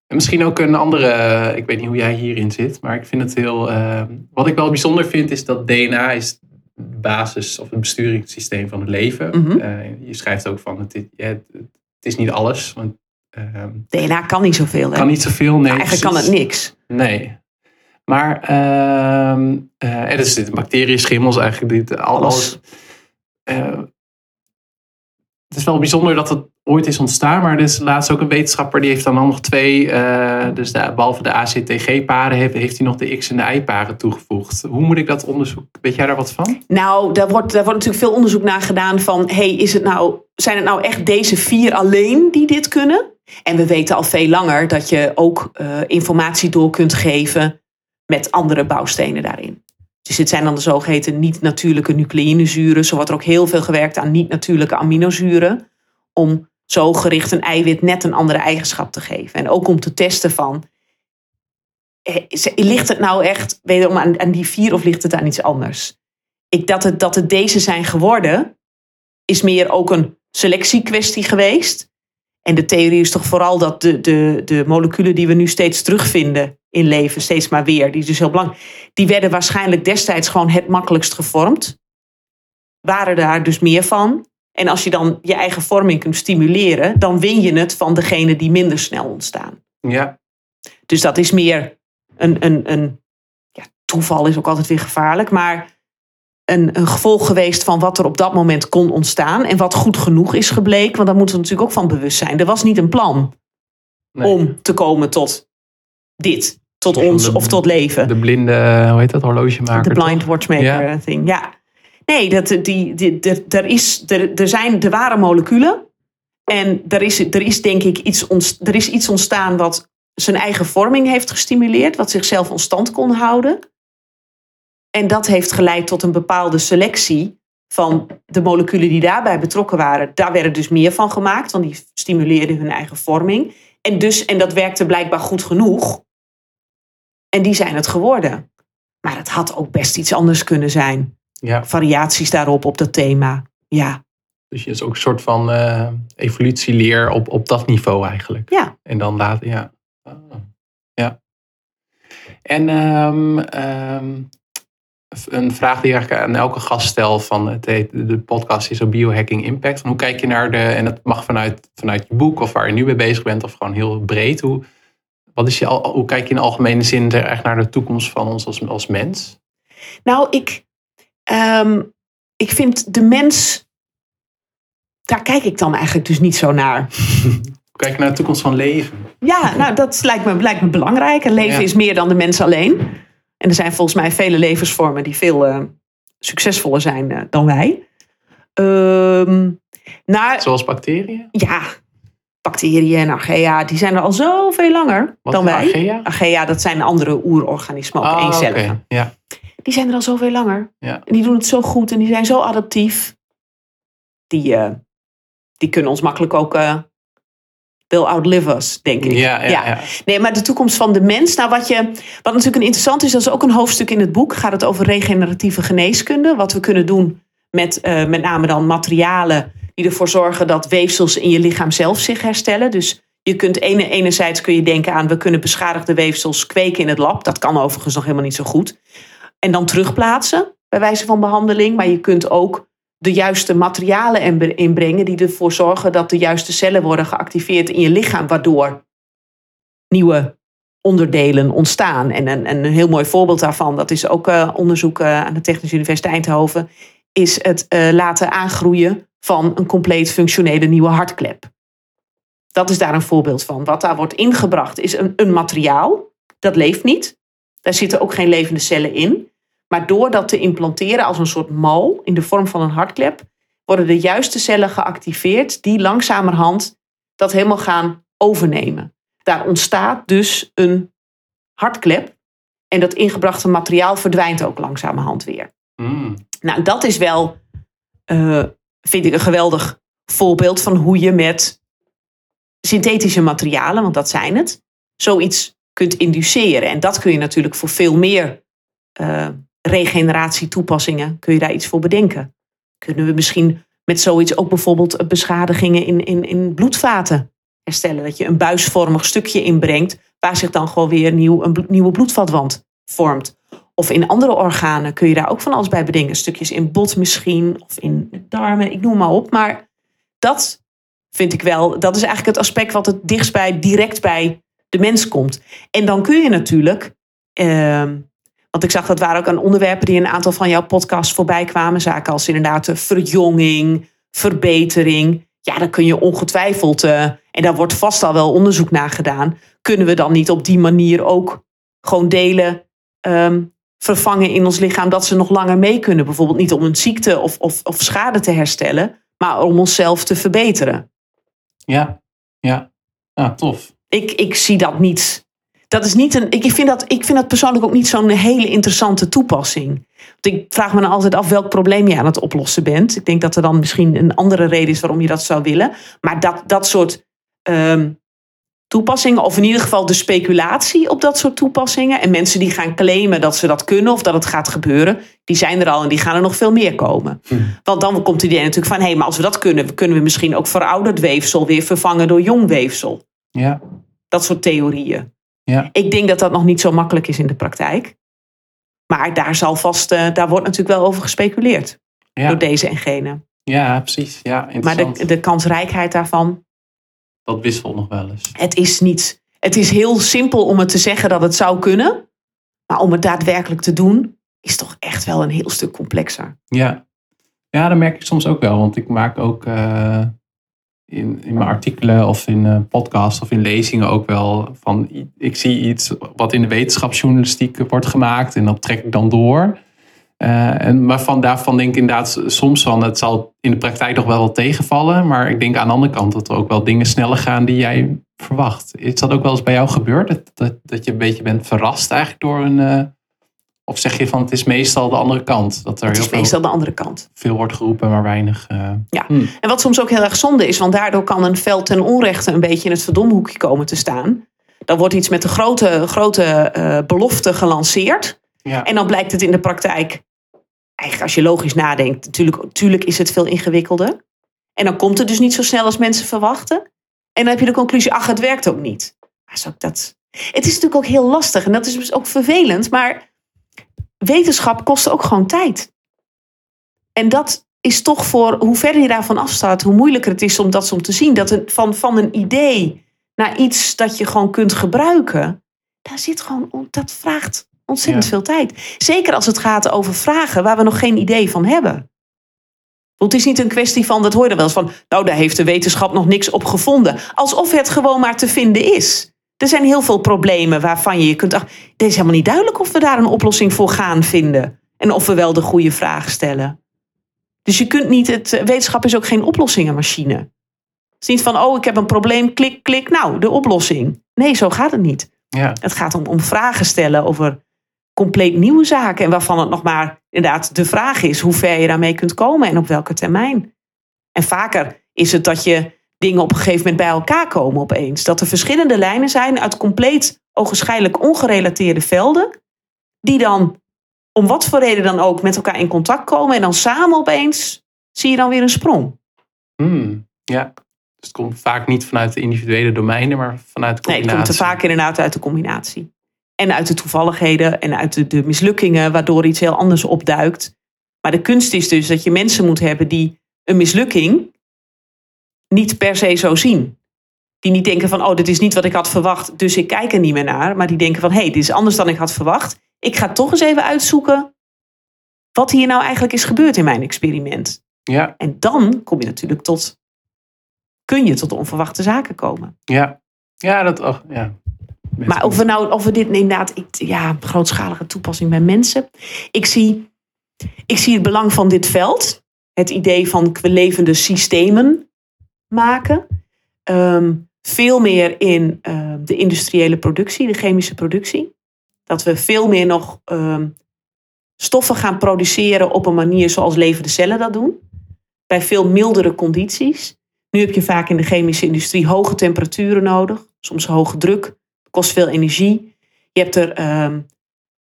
En misschien ook een andere, eh, ik weet niet hoe jij hierin zit, maar ik vind het heel. eh, wat ik wel bijzonder vind, is dat DNA is basis of het besturingssysteem van het leven.
Mhm.
Eh, je schrijft ook van het, het, het is niet alles, want ehm,
DNA kan niet zoveel, hè?
kan niet zoveel. Nee,
Eigenlijk kan het niks.
Nee. Maar ehm eh, en dus dit bacteriën, schimmels, eigenlijk dit, al-
Alles.
alles. Eh, het is wel bijzonder dat het ooit is ontstaan, maar er is laatst ook een wetenschapper die heeft dan nog twee, eh, dus de, behalve de ACTG-paren heeft, heeft hij nog de X- en de Y-paren toegevoegd. Hoe moet ik dat onderzoeken? Weet jij daar wat van?
Nou, daar wordt, daar wordt natuurlijk veel onderzoek naar gedaan van... hey, is het nou zijn het nou echt deze vier alleen die dit kunnen? En we weten al veel langer dat je ook uh, informatie door kunt geven met andere bouwstenen daarin. Dus dit zijn dan de zogeheten niet-natuurlijke nucleïnezuren. Zo wordt er ook heel veel gewerkt aan niet-natuurlijke aminozuren. Om zo gericht een eiwit net een andere eigenschap te geven. En ook om te testen van, eh, ligt het nou echt wederom aan, aan die vier of ligt het aan iets anders? Ik, dat, het, dat het deze zijn geworden, is meer ook een selectiekwestie geweest. En de theorie is toch vooral dat de, de, de moleculen die we nu steeds terugvinden in leven, steeds maar weer, die is dus heel belangrijk, die werden waarschijnlijk destijds gewoon het makkelijkst gevormd. Waren daar dus meer van. En als je dan je eigen vorming kunt stimuleren, dan win je het van degene die minder snel ontstaan.
Ja.
Dus dat is meer een, een, een ja, toeval is ook altijd weer gevaarlijk, maar een, een, gevolg geweest van wat er op dat moment kon ontstaan. En wat goed genoeg is gebleken. Want daar moeten we natuurlijk ook van bewust zijn. Er was niet een plan nee. om te komen tot dit. Tot ons
de,
of tot leven.
De blinde, hoe heet dat, horlogemaker?
De blind watchmaker ja. thing, ja. Nee, dat, die, die, er, is, er, zijn, er waren moleculen. En er is, er is denk ik iets, ontst, er is iets ontstaan wat zijn eigen vorming heeft gestimuleerd. Wat zichzelf in stand kon houden. En dat heeft geleid tot een bepaalde selectie van de moleculen die daarbij betrokken waren. Daar werden dus meer van gemaakt, want die stimuleerden hun eigen vorming. En, dus, en dat werkte blijkbaar goed genoeg. En die zijn het geworden. Maar het had ook best iets anders kunnen zijn.
Ja.
Variaties daarop, op dat thema. Ja.
Dus je is ook een soort van uh, evolutieleer op, op dat niveau eigenlijk.
Ja.
En dan later, ja. Oh. Ja. En um, um, een vraag die ik aan elke gast stel van het heet, de podcast is op biohacking impact. Van hoe kijk je naar de, en dat mag vanuit, vanuit je boek of waar je nu mee bezig bent of gewoon heel breed. Hoe, wat is je, hoe kijk je in algemene zin echt naar de toekomst van ons als, als mens?
Nou, ik, um, ik vind de mens, daar kijk ik dan eigenlijk dus niet zo naar. [laughs]
Kijk naar de toekomst van leven?
Ja, nou dat lijkt me, lijkt me belangrijk. En leven ja. is meer dan de mens alleen. En er zijn volgens mij vele levensvormen die veel uh, succesvoller zijn uh, dan wij. Um, naar,
Zoals bacteriën?
Ja, bacteriën en archaea, die zijn er al zoveel langer
Wat
dan wij.
Archaea?
archaea, dat zijn andere oerorganismen, ook
Ah,
eencellige.
oké. Ja.
Die zijn er al zoveel langer.
Ja.
En die doen het zo goed en die zijn zo adaptief. Die, uh, die kunnen ons makkelijk ook uh, will outlive us, denk ik.
Ja, ja.
Nee, maar de toekomst van de mens. Nou, wat, je, wat natuurlijk een interessant is, dat is ook een hoofdstuk in het boek. Gaat het over regeneratieve geneeskunde. Wat we kunnen doen met uh, met name dan materialen die ervoor zorgen dat weefsels in je lichaam zelf zich herstellen. Dus je kunt ene, enerzijds kun je denken aan we kunnen beschadigde weefsels kweken in het lab. Dat kan overigens nog helemaal niet zo goed. En dan terugplaatsen bij wijze van behandeling. Maar je kunt ook de juiste materialen inbrengen die ervoor zorgen dat de juiste cellen worden geactiveerd in je lichaam, waardoor nieuwe onderdelen ontstaan. En een, een heel mooi voorbeeld daarvan, dat is ook uh, onderzoek uh, aan de Technische Universiteit Eindhoven, is het uh, laten aangroeien van een compleet functionele nieuwe hartklep. Dat is daar een voorbeeld van. Wat daar wordt ingebracht is een, een materiaal, dat leeft niet. Daar zitten ook geen levende cellen in. Maar door dat te implanteren als een soort mal in de vorm van een hartklep, worden de juiste cellen geactiveerd die langzamerhand dat helemaal gaan overnemen. Daar ontstaat dus een hartklep en dat ingebrachte materiaal verdwijnt ook langzamerhand weer.
Mm.
Nou, dat is wel, uh, vind ik, een geweldig voorbeeld van hoe je met synthetische materialen, want dat zijn het, zoiets kunt induceren. En dat kun je natuurlijk voor veel meer uh, regeneratietoepassingen, kun je daar iets voor bedenken. Kunnen we misschien met zoiets ook bijvoorbeeld beschadigingen in, in, in bloedvaten herstellen? Dat je een buisvormig stukje inbrengt, waar zich dan gewoon weer nieuw, een nieuwe bloedvatwand vormt. Of in andere organen kun je daar ook van alles bij bedenken. Stukjes in bot misschien, of in darmen, ik noem maar op. Maar dat vind ik wel, dat is eigenlijk het aspect wat het dichtst bij, direct bij de mens komt. En dan kun je natuurlijk, uh, want ik zag dat waren ook aan onderwerpen die in een aantal van jouw podcasts voorbij kwamen. Zaken als inderdaad de verjonging, verbetering. Ja, dan kun je ongetwijfeld, uh, en daar wordt vast al wel onderzoek naar gedaan. Kunnen we dan niet op die manier ook gewoon delen um, vervangen in ons lichaam dat ze nog langer mee kunnen? Bijvoorbeeld niet om een ziekte of, of, of schade te herstellen, maar om onszelf te verbeteren.
Ja, ja. Ah, tof.
Ik, ik zie dat niet. Dat is niet een. Ik vind dat, ik vind dat persoonlijk ook niet zo'n hele interessante toepassing. Want ik vraag me dan altijd af welk probleem je aan het oplossen bent. Ik denk dat er dan misschien een andere reden is waarom je dat zou willen. Maar dat, dat soort ehm, toepassingen, of in ieder geval de speculatie op dat soort toepassingen. En mensen die gaan claimen dat ze dat kunnen of dat het gaat gebeuren, die zijn er al en die gaan er nog veel meer komen. Want dan komt het idee natuurlijk van: hé, hey, maar als we dat kunnen, kunnen we misschien ook verouderd weefsel weer vervangen door jong weefsel.
Ja,
Dat soort theorieën.
Ja.
Ik denk dat dat nog niet zo makkelijk is in de praktijk. Maar daar zal vast, eh, daar wordt natuurlijk wel over gespeculeerd
Ja,
door deze en gene.
ja precies. Ja,
Maar
interessant.
de, de kansrijkheid daarvan,
Dat wisselt nog wel eens.
het is niet. Het is heel simpel om het te zeggen dat het zou kunnen. Maar om het daadwerkelijk te doen, is toch echt wel een heel stuk complexer.
Ja. ja, dat merk ik soms ook wel. Want ik maak ook eh, in, in mijn artikelen of in uh, podcasts of in lezingen ook wel van... Ik zie iets wat in de wetenschapsjournalistiek wordt gemaakt en dat trek ik dan door. Eh, en waarvan daarvan denk ik inderdaad soms van... Het zal in de praktijk nog wel wat tegenvallen. Maar ik denk aan de andere kant dat er ook wel dingen sneller gaan die jij verwacht. Is dat ook wel eens bij jou gebeurd? Dat, dat, dat je een beetje bent verrast eigenlijk door een... of zeg je van het is meestal de andere kant? Dat er
Het
heel
is
veel
meestal de andere kant.
veel wordt geroepen, maar weinig. eh,
Ja.
hmm.
En wat soms ook heel erg zonde is, want daardoor kan een veld ten onrechte een beetje in het verdomhoekje komen te staan. Dan wordt iets met een grote, grote eh, belofte gelanceerd.
Ja.
En dan blijkt het in de praktijk, eigenlijk als je logisch nadenkt, natuurlijk, natuurlijk is het veel ingewikkelder. En dan komt het dus niet zo snel als mensen verwachten. En dan heb je de conclusie, ach, het werkt ook niet. Maar ook dat... Het is natuurlijk ook heel lastig en dat is dus ook vervelend, maar wetenschap kost ook gewoon tijd. En dat is toch voor, hoe verder je daarvan afstaat, hoe moeilijker het is om dat soms te zien. Dat het van, van een idee naar iets dat je gewoon kunt gebruiken, daar zit gewoon, on- dat vraagt ontzettend
Ja.
veel tijd. Zeker als het gaat over vragen waar we nog geen idee van hebben. Want het is niet een kwestie van, dat hoor je wel eens van, nou daar heeft de wetenschap nog niks op gevonden. Alsof het gewoon maar te vinden is. Er zijn heel veel problemen waarvan je je kunt, ach, het is helemaal niet duidelijk of we daar een oplossing voor gaan vinden. En of we wel de goede vraag stellen. Dus je kunt niet, het, wetenschap is ook geen oplossingenmachine. Het is niet van, oh ik heb een probleem, klik, klik, nou de oplossing. Nee, zo gaat het niet.
ja,
Het gaat om, om vragen stellen over compleet nieuwe zaken. En waarvan het nog maar inderdaad de vraag is hoe ver je daarmee kunt komen en op welke termijn. En vaker is het dat je dingen op een gegeven moment bij elkaar komen opeens. Dat er verschillende lijnen zijn uit compleet ogenschijnlijk ongerelateerde velden. Die dan om wat voor reden dan ook met elkaar in contact komen. En dan samen opeens zie je dan weer een sprong.
Hmm, ja. Dus het komt vaak niet vanuit de individuele domeinen, maar vanuit de
Nee, het
combinatie.
komt er vaak inderdaad uit de combinatie. En uit de toevalligheden en uit de, de mislukkingen, waardoor iets heel anders opduikt. Maar de kunst is dus dat je mensen moet hebben die een mislukking niet per se zo zien. Die niet denken van, oh, dit is niet wat ik had verwacht, dus ik kijk er niet meer naar. Maar die denken van, hé, hey, dit is anders dan ik had verwacht. Ik ga toch eens even uitzoeken wat hier nou eigenlijk is gebeurd in mijn experiment.
Ja,
En dan kom je natuurlijk tot, kun je tot onverwachte zaken komen.
ja. Ja, dat... Oh, ja.
Maar of we nou, of we dit inderdaad, ik, ja, grootschalige toepassing bij mensen. Ik zie, ik zie het belang van dit veld. Het idee van levende systemen maken. Ehm, veel meer in ehm, de industriële productie, de chemische productie. Dat we veel meer nog ehm, stoffen gaan produceren op een manier zoals levende cellen dat doen. Bij veel mildere condities. Nu heb je vaak in de chemische industrie hoge temperaturen nodig, soms hoge druk kost veel energie. Je hebt er ehm,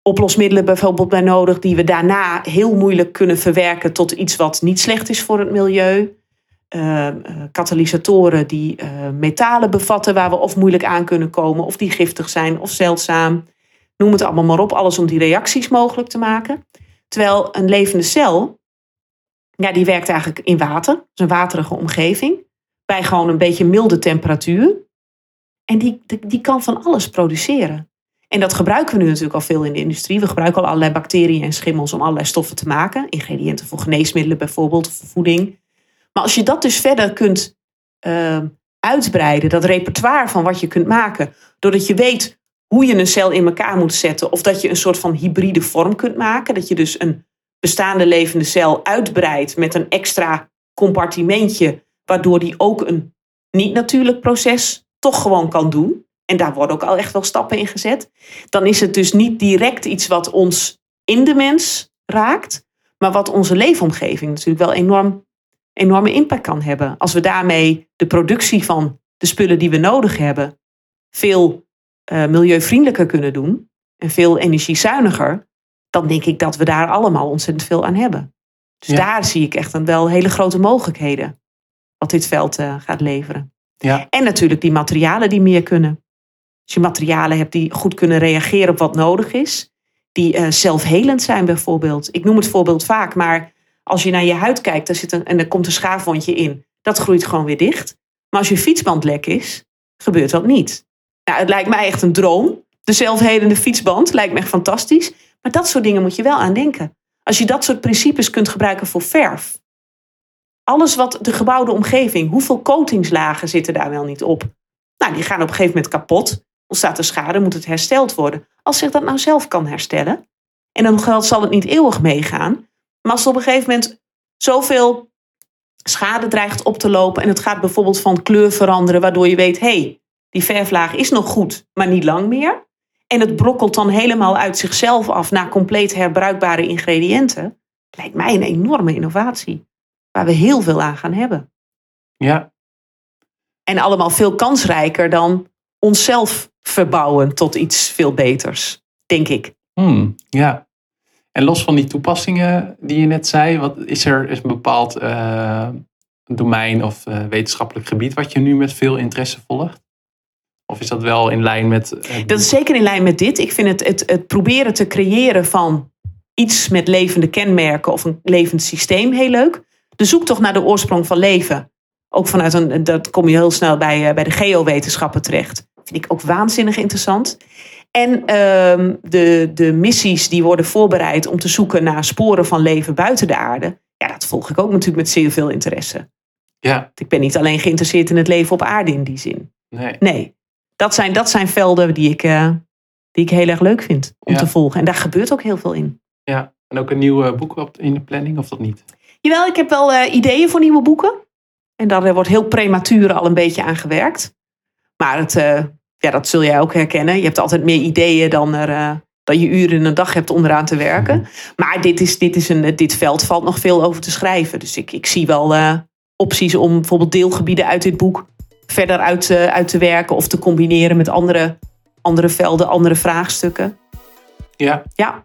oplosmiddelen bijvoorbeeld bij nodig, die we daarna heel moeilijk kunnen verwerken tot iets wat niet slecht is voor het milieu. Ehm, eh, katalysatoren die eh, metalen bevatten waar we of moeilijk aan kunnen komen, of die giftig zijn of zeldzaam. Noem het allemaal maar op, alles om die reacties mogelijk te maken. Terwijl een levende cel, ja, die werkt eigenlijk in water, dus een waterige omgeving, bij gewoon een beetje milde temperatuur. En die, die, kan van alles produceren. En dat gebruiken we nu natuurlijk al veel in de industrie. We gebruiken al allerlei bacteriën en schimmels om allerlei stoffen te maken. Ingrediënten voor geneesmiddelen bijvoorbeeld, voeding. Maar als je dat dus verder kunt uh, uitbreiden, dat repertoire van wat je kunt maken, doordat je weet hoe je een cel in elkaar moet zetten, of dat je een soort van hybride vorm kunt maken, dat je dus een bestaande levende cel uitbreidt met een extra compartimentje, waardoor die ook een niet-natuurlijk proces toch gewoon kan doen. En daar worden ook al echt wel stappen in gezet. Dan is het dus niet direct iets wat ons in de mens raakt, maar wat onze leefomgeving natuurlijk wel enorm, enorme impact kan hebben. Als we daarmee de productie van de spullen die we nodig hebben veel uh, milieuvriendelijker kunnen doen en veel energiezuiniger, dan denk ik dat we daar allemaal ontzettend veel aan hebben. Dus daar zie ik echt een wel hele grote mogelijkheden wat dit veld uh, gaat leveren.
Ja.
En natuurlijk die materialen die meer kunnen. Als je materialen hebt die goed kunnen reageren op wat nodig is, die uh, zelfhelend zijn bijvoorbeeld. Ik noem het voorbeeld vaak, maar als je naar je huid kijkt daar zit een, en er komt een schaafwondje in, dat groeit gewoon weer dicht. Maar als je fietsband lek is, gebeurt dat niet. Nou, het lijkt mij echt een droom. De zelfhelende fietsband lijkt me echt fantastisch. Maar dat soort dingen moet je wel aan denken. Als je dat soort principes kunt gebruiken voor verf. Alles wat de gebouwde omgeving, hoeveel coatingslagen zitten daar wel niet op? Nou, die gaan op een gegeven moment kapot. Ontstaat er schade, moet het hersteld worden. Als zich dat nou zelf kan herstellen. En dan zal het niet eeuwig meegaan. Maar als op een gegeven moment zoveel schade dreigt op te lopen. En het gaat bijvoorbeeld van kleur veranderen, waardoor je weet: hé, hey, die verflaag is nog goed, maar niet lang meer. En het brokkelt dan helemaal uit zichzelf af naar compleet herbruikbare ingrediënten. Lijkt mij een enorme innovatie. Waar we heel veel aan gaan hebben.
Ja.
En allemaal veel kansrijker dan onszelf verbouwen tot iets veel beters, denk ik.
Hmm, ja. En los van die toepassingen die je net zei, wat is er is een bepaald uh, domein of uh, wetenschappelijk gebied wat je nu met veel interesse volgt? Of is dat wel in lijn met.
Uh, dat is zeker in lijn met dit. Ik vind het, het, het proberen te creëren van iets met levende kenmerken of een levend systeem heel leuk. De zoektocht naar de oorsprong van leven. Ook vanuit een, dat kom je heel snel bij, bij de geowetenschappen terecht. Vind ik ook waanzinnig interessant. En uh, de, de missies die worden voorbereid om te zoeken naar sporen van leven buiten de aarde. Ja, dat volg ik ook natuurlijk met zeer veel interesse.
Ja.
Ik ben niet alleen geïnteresseerd in het leven op aarde in die zin.
Nee.
Nee. Dat zijn, dat zijn velden die ik, uh, die ik heel erg leuk vind om
Ja.
te volgen. En daar gebeurt ook heel veel in.
Ja. En ook een nieuw eh, boek op, in de planning, of dat niet?
Jawel, ik heb wel eh, ideeën voor nieuwe boeken. En daar wordt heel prematuur al een beetje aan gewerkt. Maar het, eh, ja, dat zul jij ook herkennen. Je hebt altijd meer ideeën dan, er, eh, dan je uren in een dag hebt om eraan te werken. Maar dit, is, dit, is een, dit veld valt nog veel over te schrijven. Dus ik, ik zie wel eh, opties om bijvoorbeeld deelgebieden uit dit boek verder uit, te- uit te werken of te combineren met andere, andere velden, andere vraagstukken.
Ja.
Ja,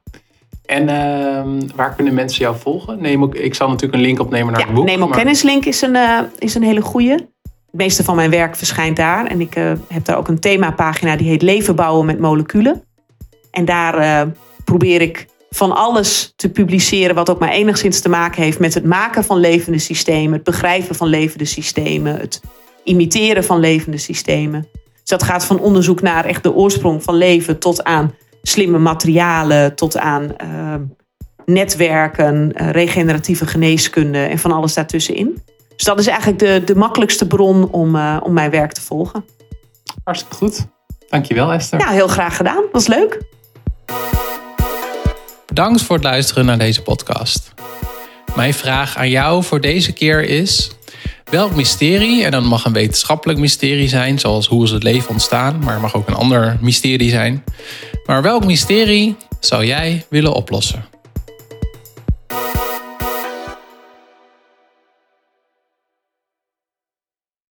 En ehm, waar kunnen mensen jou volgen? Neem ook, ik zal natuurlijk een link opnemen naar
ja
het boek.
Nemo
maar-
Kennislink is een, eh, is een hele goeie. Het meeste van mijn werk verschijnt daar. En ik eh, heb daar ook een themapagina die heet Leven bouwen met moleculen. En daar eh, probeer ik van alles te publiceren wat ook maar enigszins te maken heeft met het maken van levende systemen, het begrijpen van levende systemen, het imiteren van levende systemen. Dus dat gaat van onderzoek naar echt de oorsprong van leven tot aan slimme materialen, tot aan eh, netwerken, regeneratieve geneeskunde en van alles daartussenin. Dus dat is eigenlijk de, de makkelijkste bron om, eh, om mijn werk te volgen.
Hartstikke goed. Dankjewel Esther.
Ja, heel graag gedaan. Was leuk.
Bedankt voor het luisteren naar deze podcast. Mijn vraag aan jou voor deze keer is: welk mysterie, en dat mag een wetenschappelijk mysterie zijn, zoals hoe is het leven ontstaan, maar het mag ook een ander mysterie zijn. Maar welk mysterie zou jij willen oplossen?